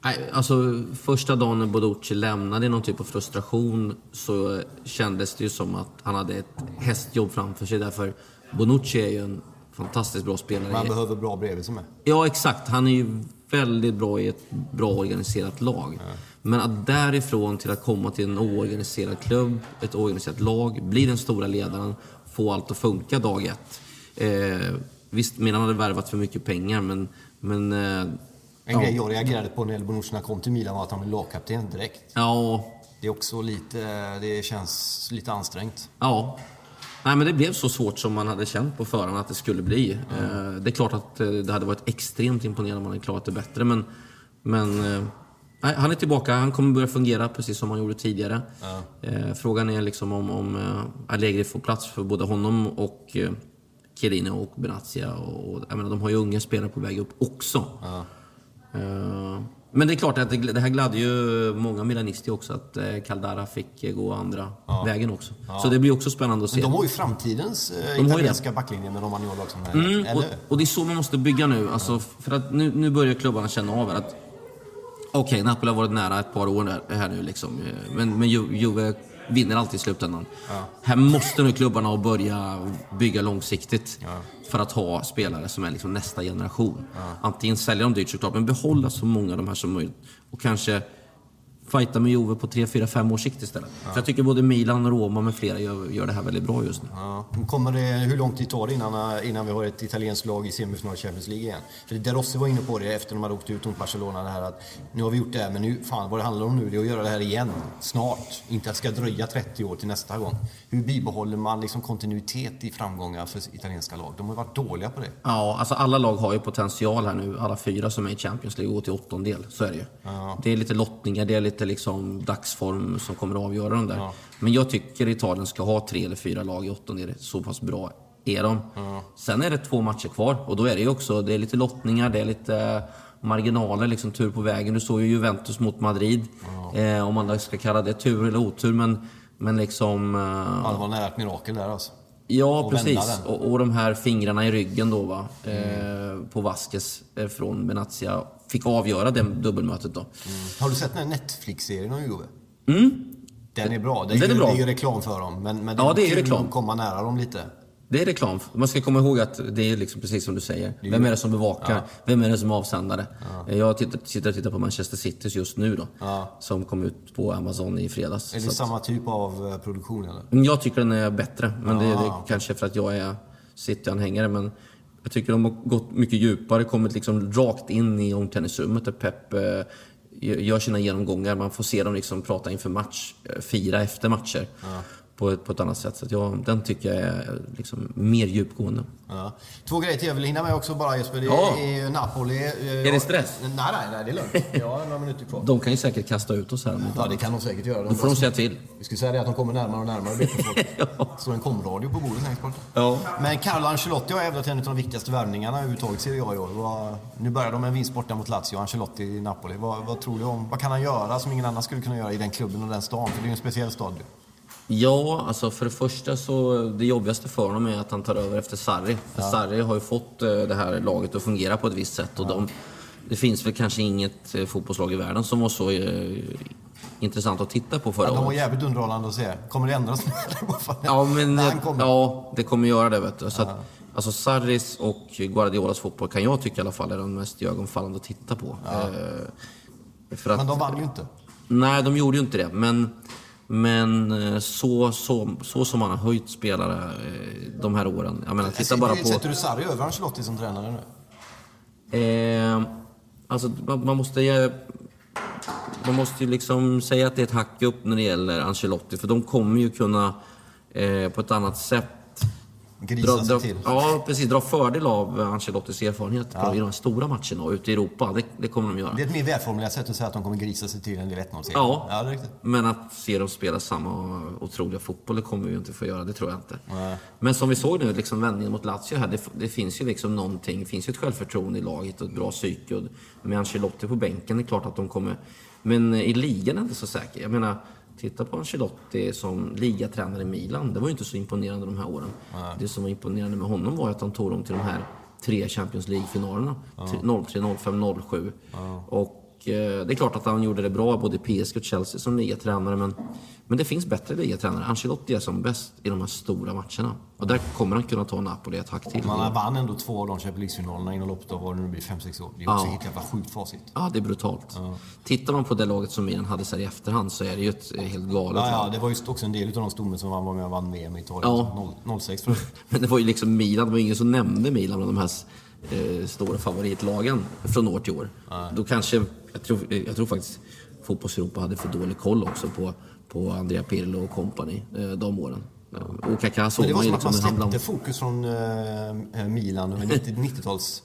Nej, alltså första dagen när Bonucci lämnade i någon typ av frustration så kändes det ju som att han hade ett hästjobb framför sig. Därför Bonucci är ju en fantastiskt bra spelare. Man behöver bra bredvid sig med. Ja, exakt. Han är ju väldigt bra i ett bra organiserat lag. Ja. Men att därifrån till att komma till en oorganiserad klubb, ett oorganiserat lag, bli den stora ledaren, få allt att funka dag ett. Eh, visst, Milan hade värvat för mycket pengar, men... men eh, en ja. grej jag reagerade på när Bonucci kom till Milan var att han blev lagkapten direkt. Ja. Det är också lite... Det känns lite ansträngt. Ja. Nej, men det blev så svårt som man hade känt på förhand att det skulle bli. Mm. Det är klart att eh, det hade varit extremt imponerande om man hade klarat det bättre, men... men eh, nej, han är tillbaka, han kommer börja fungera precis som han gjorde tidigare. Ja. Frågan är liksom om, om Allegri får plats för både honom och Chiellini och Benazia. Och, jag menar, de har ju unga spelare på väg upp också. Ja. Men det är klart att det, det här gladde ju många milanister också att eh, Caldara fick eh, gå andra ja. vägen också. Ja. Så det blir också spännande att se. Men de har ju framtidens eh, de italienska backlinje med Romagnolo också. Mm? Och, och, det är så man måste bygga nu. Alltså. För att nu, nu börjar klubbarna känna av att Okej, okay, Napoli har varit nära ett par år här nu liksom. Men, men Juve vinner alltid i slutändan. Ja. Här måste nu klubbarna börja bygga långsiktigt. Ja. För att ha spelare som är liksom nästa generation. Ja. Antingen sälja dem dyrt såklart, men behålla så många av de här som möjligt. Och kanske fighta med Juve på 3, 4, 5 års sikt istället. Ja. För jag tycker både Milan, Roma med flera gör, gör det här väldigt bra just nu. Ja. Kommer det, hur lång tid tar det innan, innan vi har ett italienskt lag i semifinal Champions League igen? För De Rossi var inne på det efter de hade åkt ut mot Barcelona, det här att nu har vi gjort det här, men nu, fan vad det handlar om nu det är att göra det här igen, snart. Inte att det ska dröja 30 år till nästa gång. Hur bibehåller man liksom kontinuitet i framgångar för italienska lag? De har varit dåliga på det. Ja, alltså alla lag har ju potential här nu, alla fyra som är i Champions League, går till åttondel. Så är det ju. Ja. Det är lite lottningar, det är lite liksom dagsform som kommer att avgöra dem där. Ja. Men jag tycker Italien ska ha tre eller fyra lag i åttondel. Så pass bra är de. Ja. Sen är det två matcher kvar och då är det ju också det är lite lottningar, det är lite marginaler, liksom tur på vägen. Du såg ju Juventus mot Madrid. Ja. Eh, om man ska kalla det tur eller otur, men, men liksom... Eh, ja, det var nära ett mirakel där alltså. Ja, och precis. Och, och, de här fingrarna i ryggen då va, mm. eh, på Vasquez eh, från Benazia fick avgöra det dubbelmötet då. Mm. Har du sett den här Netflix-serien om Juve? Mm. Den är bra. Den, den är, bra. Det är ju reklam för dem. Men, men ja, det är reklam. komma nära dem lite. Det är reklam. Man ska komma ihåg att det är liksom precis som du säger. Vem är det som bevakar? Ja. Vem är det som är avsändare? Ja. Jag tittar, sitter och tittar på Manchester City just nu då. Ja. Som kom ut på Amazon i fredags. Är det samma typ av eh, produktion eller? Mm, jag tycker den är bättre. Men det, det är kanske för att jag är City-anhängare. Men jag tycker de har gått mycket djupare. Kommit liksom rakt in i omklädningsrummet där Pep eh, gör sina genomgångar. Man får se dem liksom prata inför match, eh, fira efter matcher. Ja på ett, på ett annat sätt. Så jag, den tycker jag är liksom mer djupgående. Ja. Två grejer till jag vill hinna med också bara Jesper. Det ja. är Napoli. Är det stress? Nej, nej, nej det är lugnt. Jag har några minuter kvar. De kan ju säkert kasta ut oss här. Ja, det kan de säkert göra. De Då får de säga till. Vi skulle säga det att de kommer närmare och närmare. ja. Så en komradio på bordet längst bort. Ja. Men Carlo Ancelotti har hävdat en av de viktigaste värvningarna överhuvudtaget ser jag i år. Nu börjar de med en vinst borta mot Lazio, Ancelotti i Napoli. Vad, vad tror du om, vad kan han göra som ingen annan skulle kunna göra i den klubben och den stan? För det är ju en speciell stad. Ja, alltså för det första så det jobbigaste för honom är att han tar över efter Sarri. För ja. Sarri har ju fått eh, det här laget att fungera på ett visst sätt. Och ja. de, det finns väl kanske inget eh, fotbollslag i världen som var så uh, intressant att titta på förra ja. De var jävligt underhållande att se. Kommer det ändras ja, men, ja, det kommer göra det. Vet du. Så att, alltså Sarris och Guardiolas fotboll kan jag tycka i alla fall är de mest ögonfallande att titta på. Uh, att, men de vann ju inte. Nej, de gjorde ju inte det. Men men eh, så, så, så som man har höjt spelare eh, de här åren. Jag menar, titta bara på... Sätter du Sarri över Ancelotti som tränare nu? Eh, alltså, man, man måste... Man måste ju liksom säga att det är ett hack upp när det gäller Ancelotti. För de kommer ju kunna eh, på ett annat sätt Grisa dra, sig till. Ja, precis. Dra fördel av Ancelottis erfarenhet ja. i de stora matcherna och ute i Europa. Det, det, kommer de göra. Det är ett mer välformulerat sätt att säga att de kommer grisa sig till en del 1-0 Ja, ja men att se dem spela samma otroliga fotboll, det kommer vi ju inte få göra. Det tror jag inte. Nej. Men som vi såg nu, liksom vändningen mot Lazio här. Det, det, finns ju liksom någonting. Det finns ju ett självförtroende i laget och ett bra psyke. med Ancelotti på bänken, det är klart att de kommer... Men i ligan är jag inte så säker. Jag menar, Titta på Ancelotti som ligatränare i Milan. Det var ju inte så imponerande de här åren. Nej. Det som var imponerande med honom var att han tog dem till de här tre Champions League-finalerna. Ja. 03, 05, 07. Ja. Och det är klart att han gjorde det bra både i PSG och Chelsea som ligatränare. Men, men det finns bättre ligatränare. Ancelotti är som bäst i de här stora matcherna. Och där kommer han kunna ta Napoli ett hack till. Man vann ändå två av de Champions League-finalerna inom loppet av vad det nu blir, 5-6 år. Det är också Ja. helt jävla sjukt facit. Ja, det är brutalt. Tittar man på det laget som Milan hade så i efterhand så är det ju ett eh, helt galet Ja, ja, det var ju också en del av de stommen som var med och vann VM i Italien. Ja. Noll- 06 tror jag. Men det var ju liksom Milan, det var ingen som nämnde Milan bland de här eh, stora favoritlagen från år till år. Då kanske, jag tror, jag tror faktiskt fotbolls-Europa hade för dålig koll också på, på Andrea Pirlo och company eh, de åren. Eh, Och Kaká såg Men det var man ju som att man liksom han släppte fokus från eh, Milan under 90 90-tals...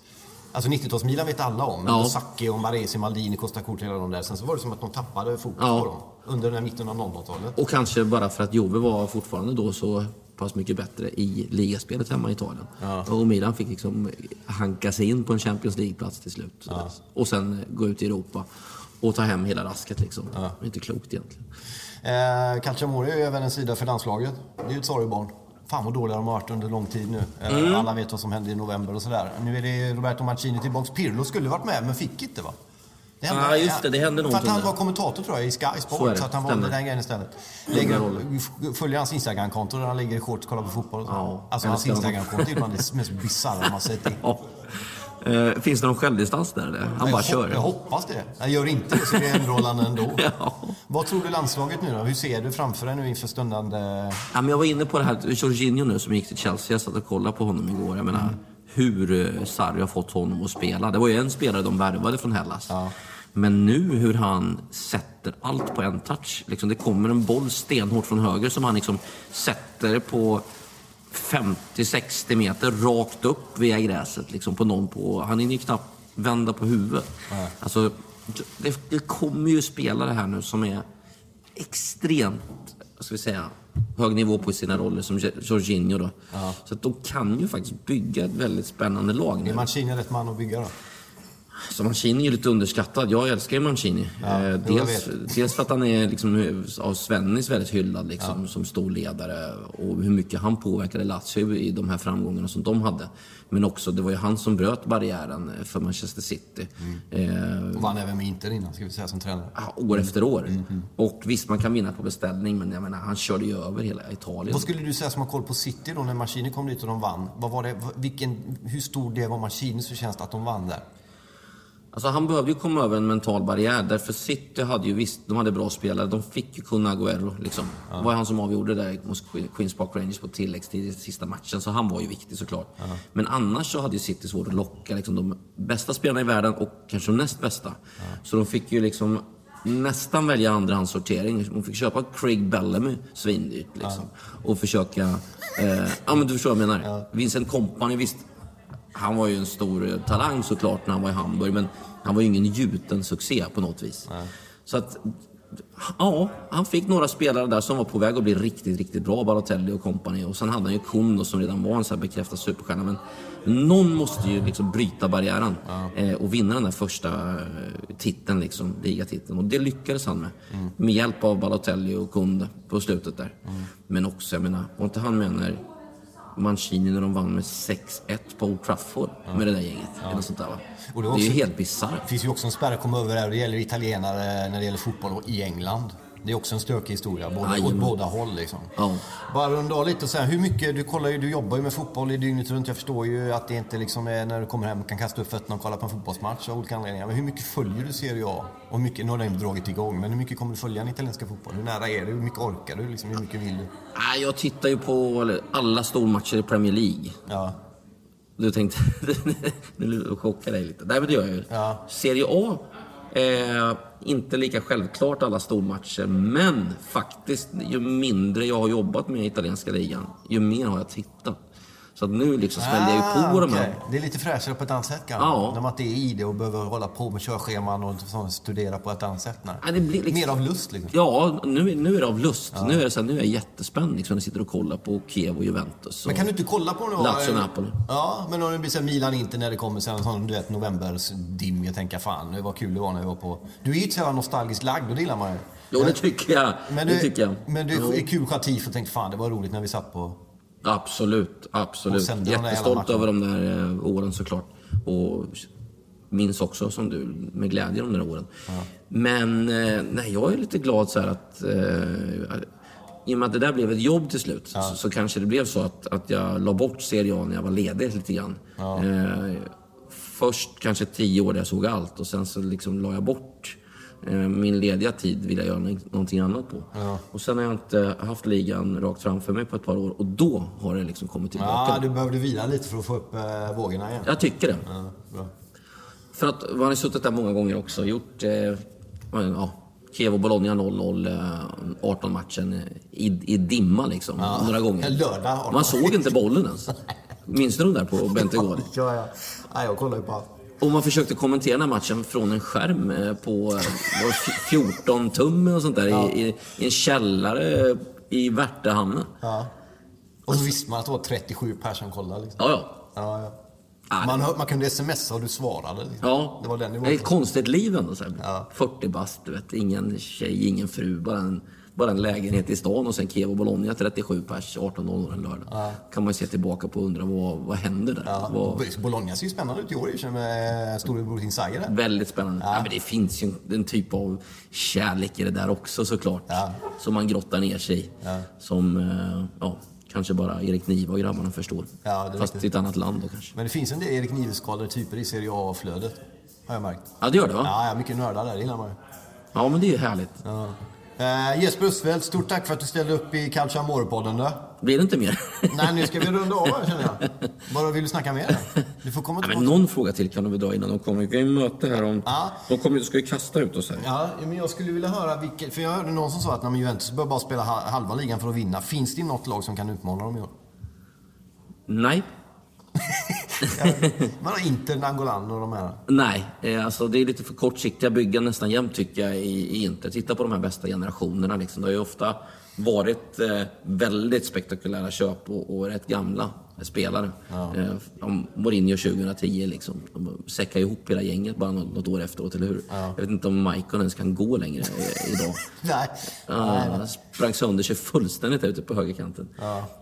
Alltså 90-tals-Milan vet alla om. Ja. Ja. Sacchi, och Maresi, Maldini, Costa Curta, hela de där. Sen så var det som att de tappade fokus Ja. på dem. Under den här mitten av 00-talet. Och kanske bara för att Juve var fortfarande då så pass mycket bättre i ligaspelet hemma i Italien. Och Milan fick liksom hanka sig in på en Champions League-plats till slut. Och sen gå ut i Europa och ta hem hela rasket liksom. Det är inte klokt egentligen. Eh, Calciamore är ju även en sida för landslaget. Det är ju ett sorgebarn. Fan vad dåliga de har varit under lång tid nu. Eh, Mm. Alla vet vad som hände i november och sådär. Nu är det Roberto Mancini tillbaks. Pirlo skulle varit med men fick inte va? Det Ja, just det. Det hände För att någonting han var kommentator tror jag i Sky Sport. Så, att han valde den grejen istället. Lägger, följer hans Instagram-konto där han ligger i shorts och kollar på fotboll. Ja, alltså hans. Instagram-konto är bland det mest bisarra man sett. Ja. Eh, finns det någon självdistans där eller? Han bara jag, hop- kör. jag hoppas det. Jag gör inte det så det är underhållande ändå. Ja. Vad tror du landslaget nu då? Hur ser du framför dig nu inför stundande... Ja, men jag var inne på det här, Jorginho nu som gick till Chelsea, jag satt och kollade på honom igår. Jag menar, hur eh, Sarri har fått honom att spela. Det var ju en spelare de värvade från Hellas. Men nu hur han sätter allt på en touch. Liksom, det kommer en boll stenhårt från höger som han liksom sätter på 50-60 meter rakt upp via gräset. Liksom, på någon på, han hinner ju knappt vända på huvudet. Alltså, det, det kommer ju spelare här nu som är extremt, vad ska vi säga, hög nivå på sina roller som Jorginho då. Så att de kan ju faktiskt bygga ett väldigt spännande lag Är nu. Mancini rätt man att bygga då? Så Mancini är lite underskattad. Jag älskar ju Mancini. eh, jag dels, dels för att han är liksom, av Svennis väldigt hyllad liksom, som stor ledare och hur mycket han påverkade Lazio i de här framgångarna som de hade. Men också, det var ju han som bröt barriären för Manchester City. Eh, Och vann även med Inter innan, ska vi säga, som tränare. Ja, år efter år. Och visst, man kan vinna på beställning, men jag menar, han körde ju över hela Italien. Vad skulle du säga som har koll på City då, när Mancini kom dit och de vann? Vad var det, vilken, hur stor del var Mancinis förtjänst att de vann där? Alltså, han behövde ju komma över en mental barriär, därför City hade ju visst, de hade bra spelare. De fick ju kunna Agüero, liksom. Det var han som avgjorde det där mot Queens Park Rangers på tilläggstid i sista matchen, så han var ju viktig såklart. Men annars så hade ju City svårt att locka liksom, de bästa spelarna i världen och kanske de näst bästa. Så de fick ju liksom nästan välja andrahandssortering. De fick köpa Craig Bellamy svindyrt liksom. Och försöka... Eh, ja men du förstår vad jag menar. Vincent Kompany, visst. Han var ju en stor talang såklart när han var i Hamburg, men han var ju ingen gjuten succé på något vis. Så att, ja, han fick några spelare där som var på väg att bli riktigt, riktigt bra, Balotelli och company. Och sen hade han ju Kundo som redan var en så här bekräftad superstjärna. Men någon måste ju liksom bryta barriären eh, och vinna den där första eh, titeln, liksom, ligatiteln. Och det lyckades han med. Med hjälp av Balotelli och Kunde på slutet där. Men också, jag menar, var inte han med när Mancini när de vann med 6-1 på Old Trafford med det där gänget. Eller något sånt där, va? Och det, det var är ju också- helt bisarrt. Det finns ju också en spärr att komma över där. Det gäller italienare när det gäller fotboll i England. Det är också en stökig historia, både, åt båda håll. Liksom. Ja. Bara runda av lite och säga, hur mycket, du, kollar ju, du jobbar ju med fotboll i dygnet runt. Jag förstår ju att det inte liksom är när du kommer hem kan kasta upp fötterna och kolla på en fotbollsmatch av olika anledningar. Men hur mycket följer du Serie A? Och hur mycket, nu har den dragit igång, men hur mycket kommer du följa den italienska fotbollen? Hur nära är du? Hur mycket orkar du? Liksom, hur mycket vill du? Jag tittar ju på alla stormatcher i Premier League. Ja. Du tänkte... nu chockar dig lite. Nej, men det gör jag ju. Ja. Serie A är inte lika självklart alla stormatcher, men faktiskt, ju mindre jag har jobbat med italienska ligan, ju mer har jag tittat. Så att nu liksom smällde jag ju på. Ah, okej. Det är lite fräschare på ett annat sätt kanske? Ja. När man inte är i det och behöver hålla på med körscheman och sånt, studera på ett annat sätt. Nej. Ja, det blir liksom- Mer av lust liksom. Ja, nu, nu är det av lust. Nu är det så här, nu är jag jättespänd liksom, när jag sitter och kollar på Kiev och Juventus. Men och- kan du inte kolla på några... Lazio Napoli. Ja, men om det blir så Milan inte när det kommer sen en sån du vet novembers dim. Jag tänker fan, det var kul det var när vi var på... Du är ju inte så nostalgiskt lagd och det gillar man ju. Jo, det tycker jag. Men det det, tycker jag. Men det är kul Chatif och tänkte fan det var roligt när vi satt på... Absolut, absolut. Jättestolt över de där eh, åren såklart. Och minns också som du med glädje de där åren. Men eh, nej, jag är lite glad så här att eh, i och med att det där blev ett jobb till slut så, så kanske det blev så att, att jag la bort Serie A när jag var ledig lite grann. Eh, först kanske tio år där jag såg allt och sen så liksom la jag bort min lediga tid vill jag göra nå- någonting annat på. Och sen har jag inte haft ligan rakt framför mig på ett par år och då har det liksom kommit tillbaka. Ja, du behövde vila lite för att få upp eh, vågorna igen. Jag tycker det. Ja. För att man har suttit där många gånger också. Gjort eh, ja, Kiev och Bologna 0-0, eh, 18 matchen i, i dimma liksom. Några gånger. Lördag, 18. Man såg inte bollen ens. Minns du den där på Bentegård? Ja, ja. ja, jag kollar ju på allt. Och man försökte kommentera den här matchen från en skärm eh, på eh, var det 14 tum och sånt där i, i, i en källare i Värtahamnen. Ja. Och så visste man att det var 37 personer som kollade. Liksom. Ja, ja. Ja, ja. Ah, Man, hör, man kunde smsa och du svarade. Liksom. Ja, Det var den nivån. ett konstigt liv ändå. Så här. Ja. 40 bast, du vet. Ingen tjej, ingen fru. Bara en, bara en lägenhet i stan och sen Kiev och Bologna 37 pers 18.00 en lördag. kan man ju se tillbaka på och undra vad, vad händer där? Ja. Vad, Bologna ser ju spännande ut i år sig med storebror Insider. där. väldigt spännande. Ja. men det finns ju en, en typ av kärlek i det där också såklart. Ja. Som man grottar ner sig i. Som, eh, ja, kanske bara Erik Niva och grabbarna förstår. Ja, Fast i ett annat land då kanske. Men det finns en del Erik Nives-skadade typer i Serie A-flödet. Har jag märkt. Ja, det gör det va? Ja, ja mycket nördar där. Det gillar man ju. Ja, men det är ju härligt. Ja. Eh, Jesper Östfeldt, stort tack för att du ställde upp i Calcio Amore-podden. Blir det inte mer? Nej, nu ska vi runda av här känner jag. Bara vill du snacka mer? Du får komma Ja, men tillbaka. någon fråga till kan de väl dra innan de kommer. Vi kan ju möta här om... Ja. De kommer, ska ju kasta ut oss här. Ja, men jag skulle vilja höra vilket... För jag hörde någon som sa att när man Juventus bör bara spela ha- halva ligan för att vinna. Finns det något lag som kan utmana dem i år? Nej. Har Inter, Nangolan och de här. Nej, eh, alltså det är lite för kortsiktiga byggen nästan jämt tycker jag i, i Inter. Titta på de här bästa generationerna. Liksom. Det har ju ofta varit eh, väldigt spektakulära köp och, och rätt gamla spelare. Eh, om Mourinho 2010 liksom. De säckade ihop hela gänget bara något, något år efteråt, eller hur? Jag vet inte om Maikon ens kan gå längre eh, idag. Nej. Ja, han sprang sönder sig fullständigt ute på högerkanten.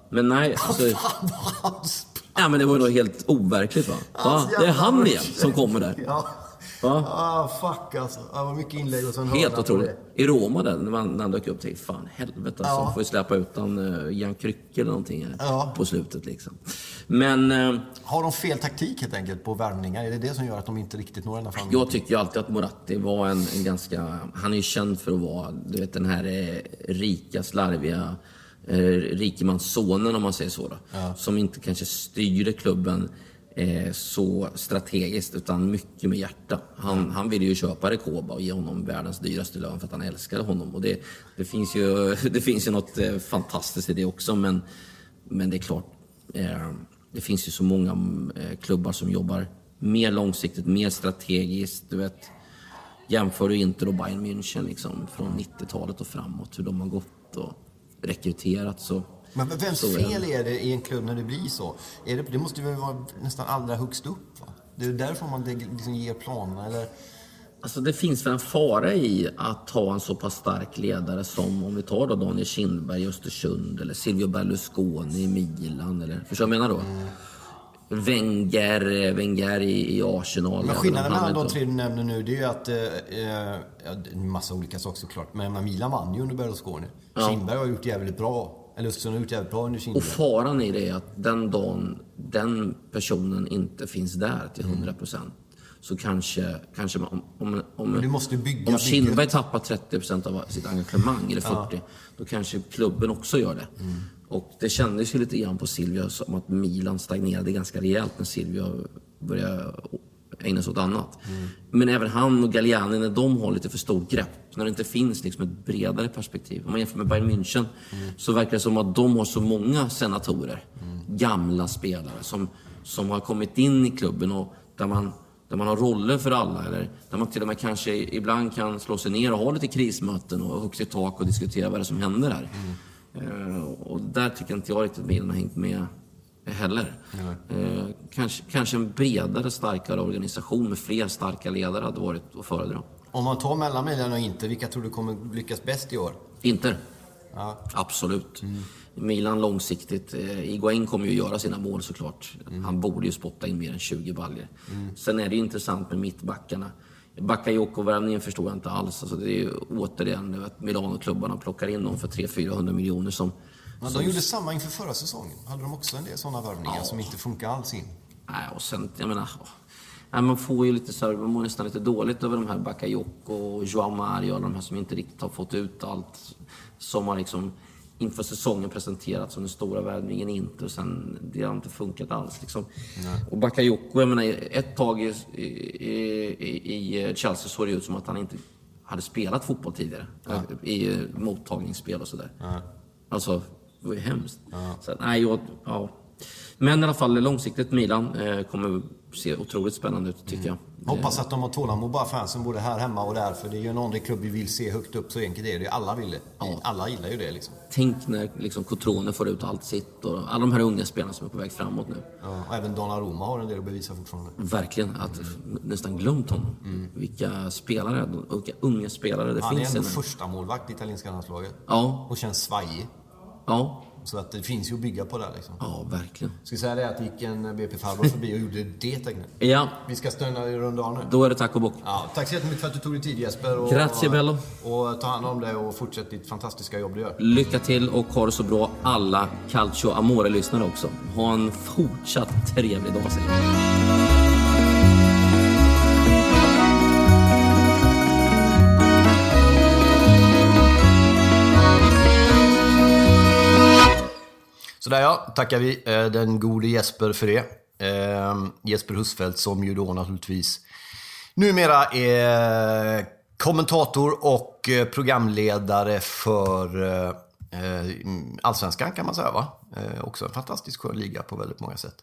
Men nej, alltså, Fan vad han sprang. Ja, men det var ju helt overkligt va? va? Hans Det är han igen som kommer där. Ja. Va? Ah, fuck alltså. Det var mycket inlägg och sen Helt otroligt. I Roma där, när, man, när han dök upp, tänkte fan helvete alltså. Ja. Får ju släppa ut han uh, Jan Krycke eller någonting eh, Ja. på slutet liksom. Men eh, Har de fel taktik helt enkelt på värvningar? Är det det som gör att de inte riktigt når ända fram? jag tycker ju alltid att Moratti var en, en ganska... Han är ju känd för att vara, du vet den här eh, rika, slarviga eh, rikemanssonen om man säger så. Då, Som inte kanske styrde klubben eh, så strategiskt utan mycket med hjärta. Han, han ville ju köpa Rekoba och ge honom världens dyraste lön för att han älskade honom. Och det, det, finns, ju, det finns ju något eh, fantastiskt i det också men, men det är klart, eh, det finns ju så många eh, klubbar som jobbar mer långsiktigt, mer strategiskt. Du vet, jämför du Inter och Bayern München liksom, från 90-talet och framåt, hur de har gått och rekryterat så... Men vems fel är det i en klubb när det blir så? Är det, det måste ju vara nästan allra högst upp. Va? Det är därför man liksom ger planerna. Eller, Alltså det finns väl en fara i att ha en så pass stark ledare som om vi tar då Daniel Kindberg i Östersund eller Silvio Berlusconi i Milan. Eller, förstår du vad jag menar då? Wenger, eh, Wenger i, i Arsenal. men skillnaden mellan de tre du nämner nu, det är ju att... Eh, eh, ja, massa olika saker såklart. Men Milan vann ju under Berlusconi. Kindberg har gjort jävligt bra. Eller Östersund har gjort jävligt bra under Och Kindberg. faran i det är att den dagen den personen inte finns där till 100 procent så kanske, kanske man, om, om, Men du måste bygga om Kindberg tappar 30 procent av sitt engagemang, eller 40, då kanske klubben också gör det. Mm. Och det kändes ju lite grann på Silvio som att Milan stagnerade ganska rejält när Silvio började ägna sig åt annat. Mm. Men även han och Galliani, när de har lite för stort grepp, när det inte finns liksom ett bredare perspektiv. Om man jämför med Bayern München Mm. så verkar det som att de har så många senatorer, gamla spelare som, som har kommit in i klubben och där man, där man har roller för alla. Eller där man till och med kanske ibland kan slå sig ner och ha lite krismöten och högt i tak och diskutera vad det är som händer här. Eh, och där tycker inte jag riktigt Milan har hängt med heller. Eh, kanske, kanske en bredare, starkare organisation med fler starka ledare hade varit att föredra. Om man tar mellan Milan och Inter, vilka tror du kommer lyckas bäst i år? Inter. Ja. Absolut. Milan långsiktigt. Eh, Iguain kommer ju göra sina mål såklart. Mm. Han borde ju spotta in mer än 20 baljor. Sen är det ju intressant med mittbackarna. Bakayoko-värvningen förstår jag inte alls. Alltså det är ju återigen nu att Milano-klubbarna plockar in dem för 300-400 miljoner som... Men som de gjorde samma inför förra säsongen. Hade de också en del sådana värvningar som inte funkar alls in? Nej, och sen, jag menar... Nej, man får ju lite så här, man mår nästan lite dåligt över de här Bakayoko och Joao Mario, alla de här som inte riktigt har fått ut allt som har liksom inför säsongen presenterats som den stora värvningen inte och sen det har inte funkat alls. Liksom. Och Bakayoko, jag menar ett tag i, i, i, i Chelsea såg det ut som att han inte hade spelat fotboll tidigare. I eh, mottagningsspel och sådär. Alltså, det var ju hemskt. Så, att, nej, jag, ja. Men i alla fall långsiktigt Milan eh, kommer se otroligt spännande ut tycker jag. Hoppas att de har tålamod bara fansen både här hemma och där. För det är ju en andra klubb vi vill se högt upp. Så enkelt är det. Alla vill det. Alla gillar ju det liksom. Tänk när liksom, Cotrone får ut allt sitt och alla de här unga spelarna som är på väg framåt nu. Ja, och även Donnarumma har en del att bevisa fortfarande. Verkligen, att nästan glömt honom. Vilka spelare, vilka unga spelare det Han är finns. ändå i nu. första målvakt i italienska landslaget. Ja, Och känns svajig. ja, Så att det finns ju att bygga på där liksom. ja, verkligen. Ska vi säga det att det gick en BP-farbror förbi och gjorde det tecknet. Ja, Vi ska stöna i runda av nu. då är det tack och bock. Ja, tack så jättemycket för att du tog dig tid Jesper. Och, Grazie, bello. Och ta hand om dig och fortsätt ditt fantastiska jobb du gör. Lycka till och ha det så bra alla Calcio Amore-lyssnare också. Ha en fortsatt trevlig dag säger jag. Sådär ja, tackar vi eh, den gode Jesper för det. Eh, Jesper Husfeldt som ju då naturligtvis numera är kommentator och eh, programledare för Allsvenskan kan man säga va? Också en fantastisk skön liga på väldigt många sätt.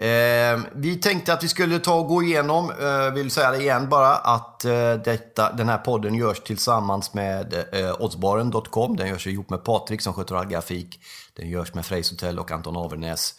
Eh, vi tänkte att vi skulle ta och gå igenom, eh, vill säga det igen bara, att eh, detta, den här podden görs tillsammans med eh, oddsbaren.com. Den görs ihop med Patrik som sköter all grafik. Den görs med Freys Hotel och Anton Avernäs.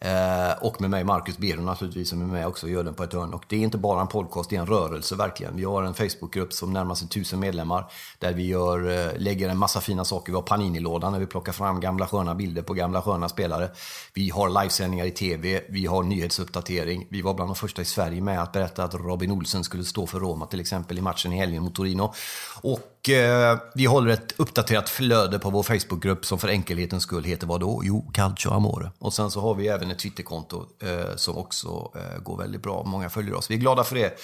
Eh, och med mig, Marcus Bero naturligtvis, som är med också och gör den på ett hörn. Och det är inte bara en podcast, det är en rörelse verkligen. Vi har en Facebookgrupp som närmar sig tusen medlemmar. Där vi gör, eh, lägger en massa fina saker. Vi har Panini-lådan där vi plockar fram gamla sköna bilder på gamla sköna spelare. Vi har livesändningar i TV, vi har nyhetsuppdatering. Vi var bland de första i Sverige med att berätta att Robin Olsen skulle stå för Roma till exempel i matchen i helgen mot Torino. Och eh, vi håller ett uppdaterat flöde på vår Facebookgrupp som för enkelhetens skull heter vad då? Jo, Calcio Amore. Och sen så har vi även ett Twitterkonto eh, som också eh, går väldigt bra. Många följer oss. Vi är glada för det.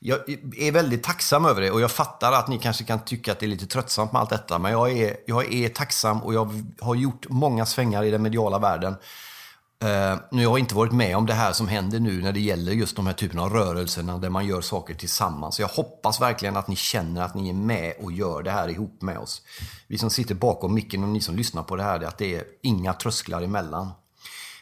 Jag är väldigt tacksam över det och jag fattar att ni kanske kan tycka att det är lite tröttsamt med allt detta. Men jag är, jag är tacksam och jag har gjort många svängar i den mediala världen. Uh, nu har jag inte varit med om det här som händer nu när det gäller just de här typerna av rörelserna där man gör saker tillsammans. Jag hoppas verkligen att ni känner att ni är med och gör det här ihop med oss. Vi som sitter bakom micken och ni som lyssnar på det här, att det är inga trösklar emellan.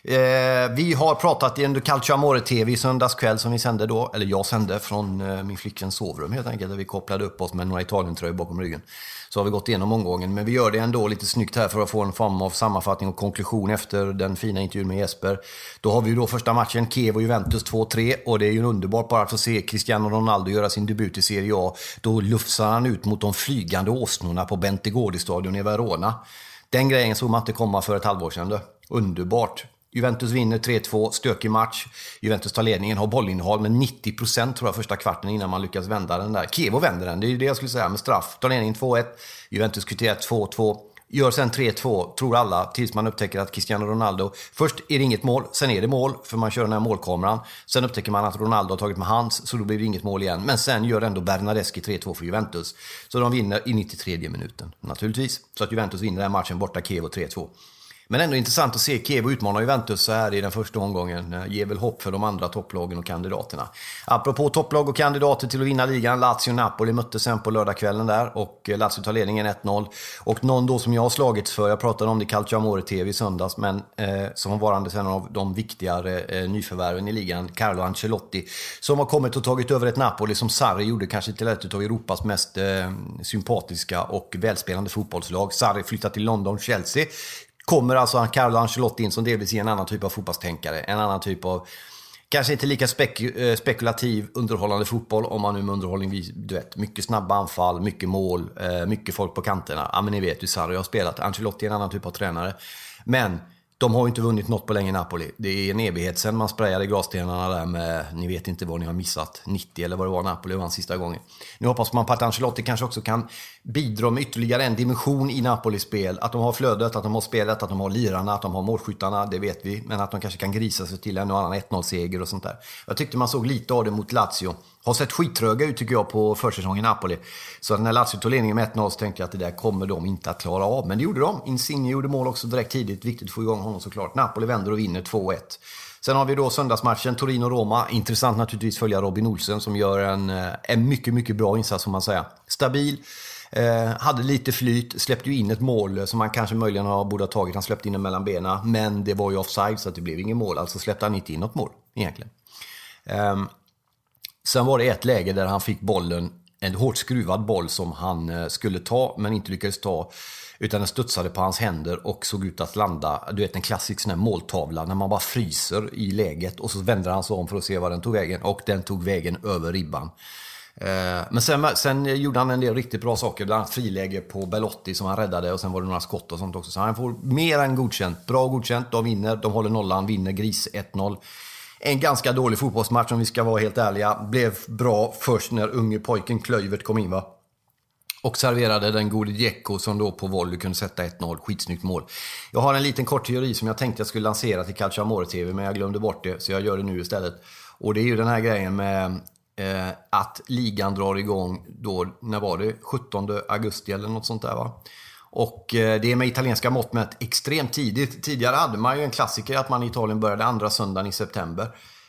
Eh, vi har pratat i en Calcio Amore TV i söndags kväll som vi sände då, eller jag sände från eh, min flickväns sovrum helt enkelt, där vi kopplade upp oss med några Italien-tröjor bakom ryggen. Så har vi gått igenom omgången, men vi gör det ändå lite snyggt här för att få en form av sammanfattning och konklusion efter den fina intervjun med Jesper. Då har vi ju då första matchen, Kiev och Juventus 2-3 och det är ju underbart bara att få se Cristiano Ronaldo göra sin debut i Serie A. Då lufsar han ut mot de flygande åsnorna på Bentegårdi-stadion i Verona. Den grejen såg man inte komma för ett halvår sedan. Då. Underbart. Juventus vinner 3-2, stökig match. Juventus tar ledningen, har bollinnehav med 90% tror jag första kvarten innan man lyckas vända den där. Kevo vänder den, det är ju det jag skulle säga med straff. Tar ledningen 2-1, Juventus kvitterar 2-2. Gör sen 3-2, tror alla, tills man upptäcker att Cristiano Ronaldo... Först är det inget mål, sen är det mål, för man kör den här målkameran. Sen upptäcker man att Ronaldo har tagit med hands, så då blir det inget mål igen. Men sen gör ändå Bernadeschi 3-2 för Juventus. Så de vinner i 93 minuten, naturligtvis. Så att Juventus vinner den här matchen borta, Kevo 3-2. Men ändå intressant att se Kiev utmanar Juventus så här i den första omgången. Eh, ger väl hopp för de andra topplagen och kandidaterna. Apropå topplag och kandidater till att vinna ligan. Lazio och Napoli möttes sen på lördagskvällen där. Och eh, Lazio tar ledningen 1-0. Och någon då som jag har slagits för, jag pratade om det i Calcio Amore TV i söndags, men eh, som varandes en av de viktigare eh, nyförvärven i ligan, Carlo Ancelotti. Som har kommit och tagit över ett Napoli som Sarri gjorde kanske till ett av Europas mest eh, sympatiska och välspelande fotbollslag. Sarri flyttar till London, Chelsea. Kommer alltså Carlo Ancelotti in som delvis är en annan typ av fotbollstänkare. En annan typ av, kanske inte lika spek eh, spekulativ underhållande fotboll. Om man nu med underhållning, du vet, mycket snabba anfall, mycket mål, eh, mycket folk på kanterna. Ja men ni vet hur Sarri har spelat. Ancelotti är en annan typ av tränare. Men de har ju inte vunnit något på länge i Napoli. Det är en evighet sedan man sprayade glasstenarna där med, ni vet inte vad ni har missat, 90 eller vad det var Napoli vann sista gången. Nu hoppas man på att Ancelotti kanske också kan bidra med ytterligare en dimension i Napolis spel. Att de har flödet, att de har spelet, att de har lirarna, att de har målskyttarna, det vet vi. Men att de kanske kan grisa sig till en och annan 1-0-seger och sånt där. Jag tyckte man såg lite av det mot Lazio har sett skittröga ut tycker jag på försäsongen i Napoli. Så när Lazio tog ledningen med 1-0 så tänkte jag att det där kommer de inte att klara av. Men det gjorde de. Insigne gjorde mål också direkt tidigt. Viktigt att få igång honom såklart. Napoli vänder och vinner 2-1. Sen har vi då söndagsmatchen Torino-Roma. Intressant naturligtvis följa Robin Olsen som gör en, eh, en mycket, mycket bra insats får man säga. Stabil. Eh, hade lite flyt, släppte ju in ett mål som han kanske möjligen har, borde ha tagit. Han släppte in den mellan benen, men det var ju offside så det blev inget mål. Alltså släppte han inte in något mål egentligen. Eh, Sen var det ett läge där han fick bollen, en hårt skruvad boll som han eh, skulle ta men inte lyckades ta. Utan den studsade på hans händer och såg ut att landa, du vet en klassisk sån här måltavla när man bara fryser i läget och så vänder han sig om för att se var den tog vägen och den tog vägen över ribban. Eh, men sen, sen gjorde han en del riktigt bra saker, bland annat friläge på Belotti som han räddade och sen var det några skott och sånt också. Så han får mer än godkänt. Bra godkänt, de vinner, de håller nollan, vinner gris 1-0 en ganska dålig fotbollsmatch om vi ska vara helt ärliga. Blev bra först när unge pojken Klöivert kom in va. Och serverade den gode Djecko som då på volley kunde sätta 1-0. Skitsnyggt mål. Jag har en liten kort teori som jag tänkte jag skulle lansera till Calcio Amore TV men jag glömde bort det så jag gör det nu istället. Och det är ju den här grejen med eh, att ligan drar igång då, när var det? 17 augusti eller något sånt där va? Och eh, det är med italienska mått mätt extremt tidigt. Tidigare hade man ju en klassiker att man i Italien började andra söndagen i september.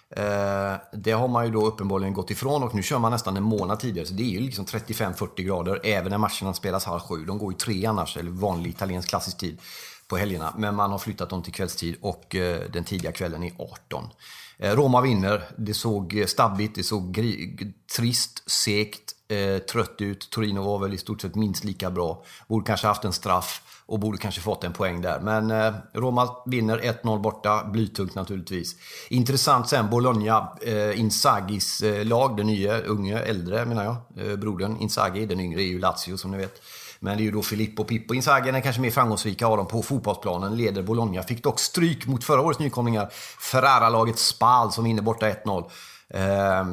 Eh, det har man ju då uppenbarligen gått ifrån och nu kör man nästan en månad tidigare. Så det är ju liksom 35-40 grader även när matcherna spelas halv sju. De går ju tre annars, eller vanlig italiensk klassisk tid på helgerna. Men man har flyttat dem till kvällstid och eh, den tidiga kvällen är 18. Eh, Roma vinner. Det såg eh, stabbigt, det såg trist, segt, eh, trött ut. Torino var väl i stort sett minst lika bra. Borde kanske haft en straff och borde kanske fått en poäng där. Men eh, Roma vinner 1-0 borta. Blytungt naturligtvis. Intressant sen, Bologna, eh, Inzagis eh, lag. Den nya, unge, äldre menar jag. Eh, brodern Inzaghi. Den yngre är ju Lazio som ni vet. Men det är ju då Filippo Pippo Inzaghi, den kanske mer framgångsrika av dem på fotbollsplanen, leder Bologna. Fick dock stryk mot förra årets nykomlingar, Ferrara-laget Spal som vinner borta 1-0. Eh,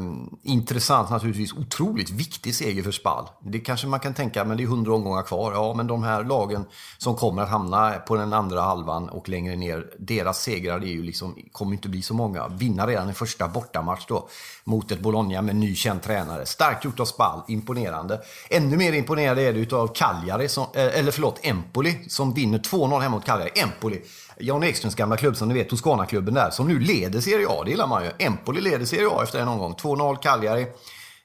intressant naturligtvis. Otroligt viktig seger för Spal. Det kanske man kan tänka, men det är hundra omgångar kvar. Ja, men de här lagen som kommer att hamna på den andra halvan och längre ner, deras segrar är ju liksom, kommer inte bli så många. Vinna redan i första bortamatch då mot ett Bologna med ny känd tränare. Starkt gjort av Spal, imponerande. Ännu mer imponerande är det utav Cagliari, som, eh, eller förlåt, Empoli, som vinner 2-0 hemma mot Cagliari. Empoli Jan Ekströms gamla klubb som ni vet, Toscana-klubben där, som nu leder Serie A. Det gillar man ju. Empoli leder Serie A efter en omgång. 2-0 Cagliari.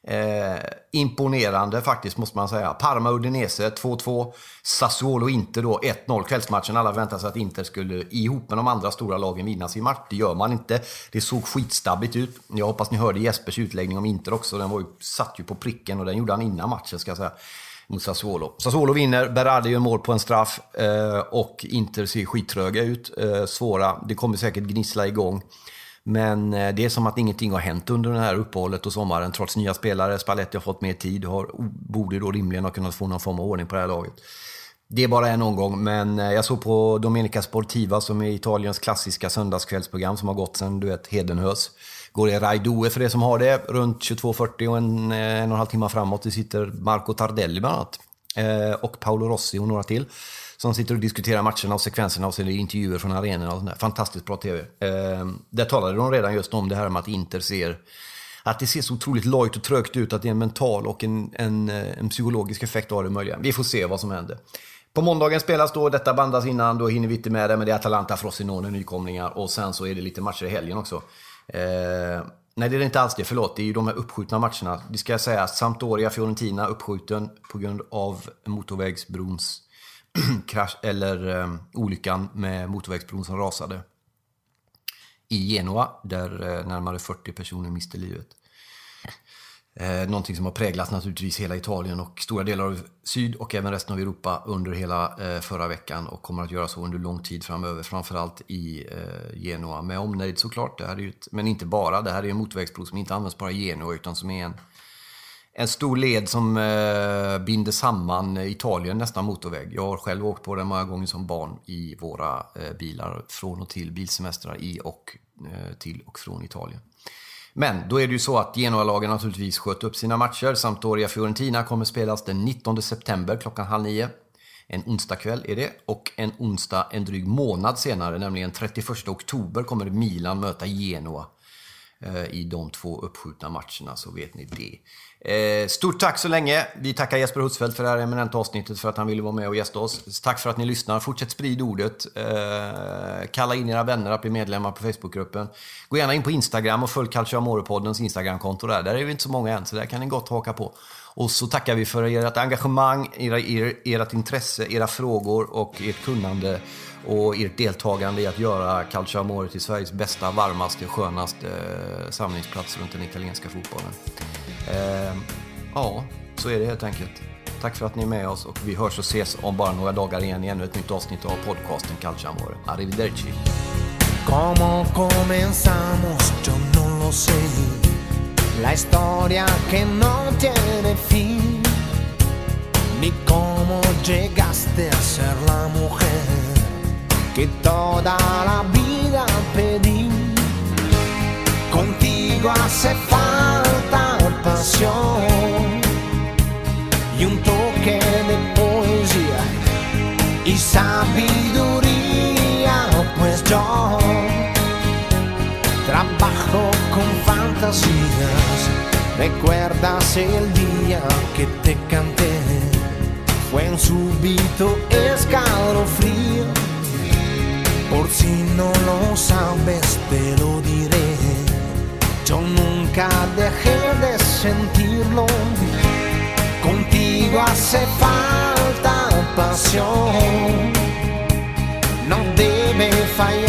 Eh, imponerande faktiskt måste man säga. Parma Udinese 2-2. Sassuolo Inter då 1-0 kvällsmatchen. Alla väntade sig att Inter skulle ihop med de andra stora lagen vinna sin match. Det gör man inte. Det såg skitstabbigt ut. Jag hoppas ni hörde Jespers utläggning om Inter också. Den var ju, satt ju på pricken och den gjorde han innan matchen ska jag säga mot Sassuolo. Sassuolo vinner, Berardi gör mål på en straff eh, och Inter ser skittröga ut. Eh, svåra, det kommer säkert gnissla igång. Men eh, det är som att ingenting har hänt under det här uppehållet och sommaren. Trots nya spelare, Spalletti har fått mer tid, har, borde då rimligen ha kunnat få någon form av ordning på det här laget. Det är bara en omgång, men eh, jag såg på Domenica Sportiva som är Italiens klassiska söndagskvällsprogram som har gått sedan du vet Hedenhös går i Rai Due för det som har det, runt 22.40 och en, eh, en och en halv timme framåt. Det sitter Marco Tardelli bland annat. Eh, och Paolo Rossi och några till. Som sitter och diskuterar matcherna och sekvenserna och så är det intervjuer från arenorna och sånt där. Fantastiskt bra TV. Där talade de redan just om det här med att Inter ser att det ser så otroligt lojt och trögt ut, att det är en mental och en, en, en psykologisk effekt av det möjliga. Vi får se vad som händer. På måndagen spelas då, detta bandas alltså innan, då hinner vi inte med det, men det är Atalanta, Frosinone, nykomlingar och sen så är det lite matcher i helgen också. Eh, nej, det är inte alls det. Förlåt, det är ju de här uppskjutna matcherna. Det ska jag säga, Sampdoria, Fiorentina uppskjuten på grund av motorvägsbrons krasch, eller eh, olyckan med motorvägsbron som rasade i Genua, där eh, närmare 40 personer miste livet. Eh, någonting som har präglat naturligtvis hela Italien och stora delar av Syd och även resten av Europa under hela eh, förra veckan och kommer att göra så under lång tid framöver. Framförallt i eh, Genua med omnejd såklart. Det här är ett, men inte bara. Det här är en motorvägsbro som inte används bara i Genua utan som är en, en stor led som eh, binder samman Italien, nästan motorväg. Jag har själv åkt på den många gånger som barn i våra eh, bilar från och till bilsemestrar i och eh, till och från Italien. Men då är det ju så att Genoa-lagen naturligtvis sköt upp sina matcher. Sampdoria Fiorentina kommer spelas den 19 september klockan halv nio. En onsdagkväll är det. Och en onsdag en dryg månad senare, nämligen 31 oktober, kommer Milan möta Genoa Eh, i de två uppskjutna matcherna, så vet ni det. Eh, stort tack så länge. Vi tackar Jesper Hutsfeldt för det här eminenta avsnittet för att han ville vara med och gästa oss. Tack för att ni lyssnar. Fortsätt sprida ordet. Eh, kalla in era vänner att bli medlemmar på Facebookgruppen. Gå gärna in på Instagram och följ Calcio Amore-poddens Instagramkonto där. Där är vi inte så många än, så där kan ni gott haka på. Och så tackar vi för ert engagemang, era, er, ert intresse, era frågor och ert kunnande och ert deltagande i att göra Calcio Amore till Sveriges bästa, varmaste, skönaste eh, samlingsplats runt den italienska fotbollen. Eh, ja, så är det helt enkelt. Tack för att ni är med oss och vi hörs och ses om bara några dagar igen i ännu ett nytt avsnitt av podcasten Calcio Amore. Arrivederci! Como comenzamos? Yo no lo sé. La historia que no tiene fin. Ni cómo llegaste a ser la mujer que toda la vida pedí. Contigo hace falta pasión y un toque de poesía y sabiduría, pues yo trabajo con fantasías. ¿Recuerdas el día que te canté? Fue un súbito escalofrío. Por si no lo sabes, te lo diré. Yo nunca dejé de sentirlo. Contigo hace falta pasión. No debe fallar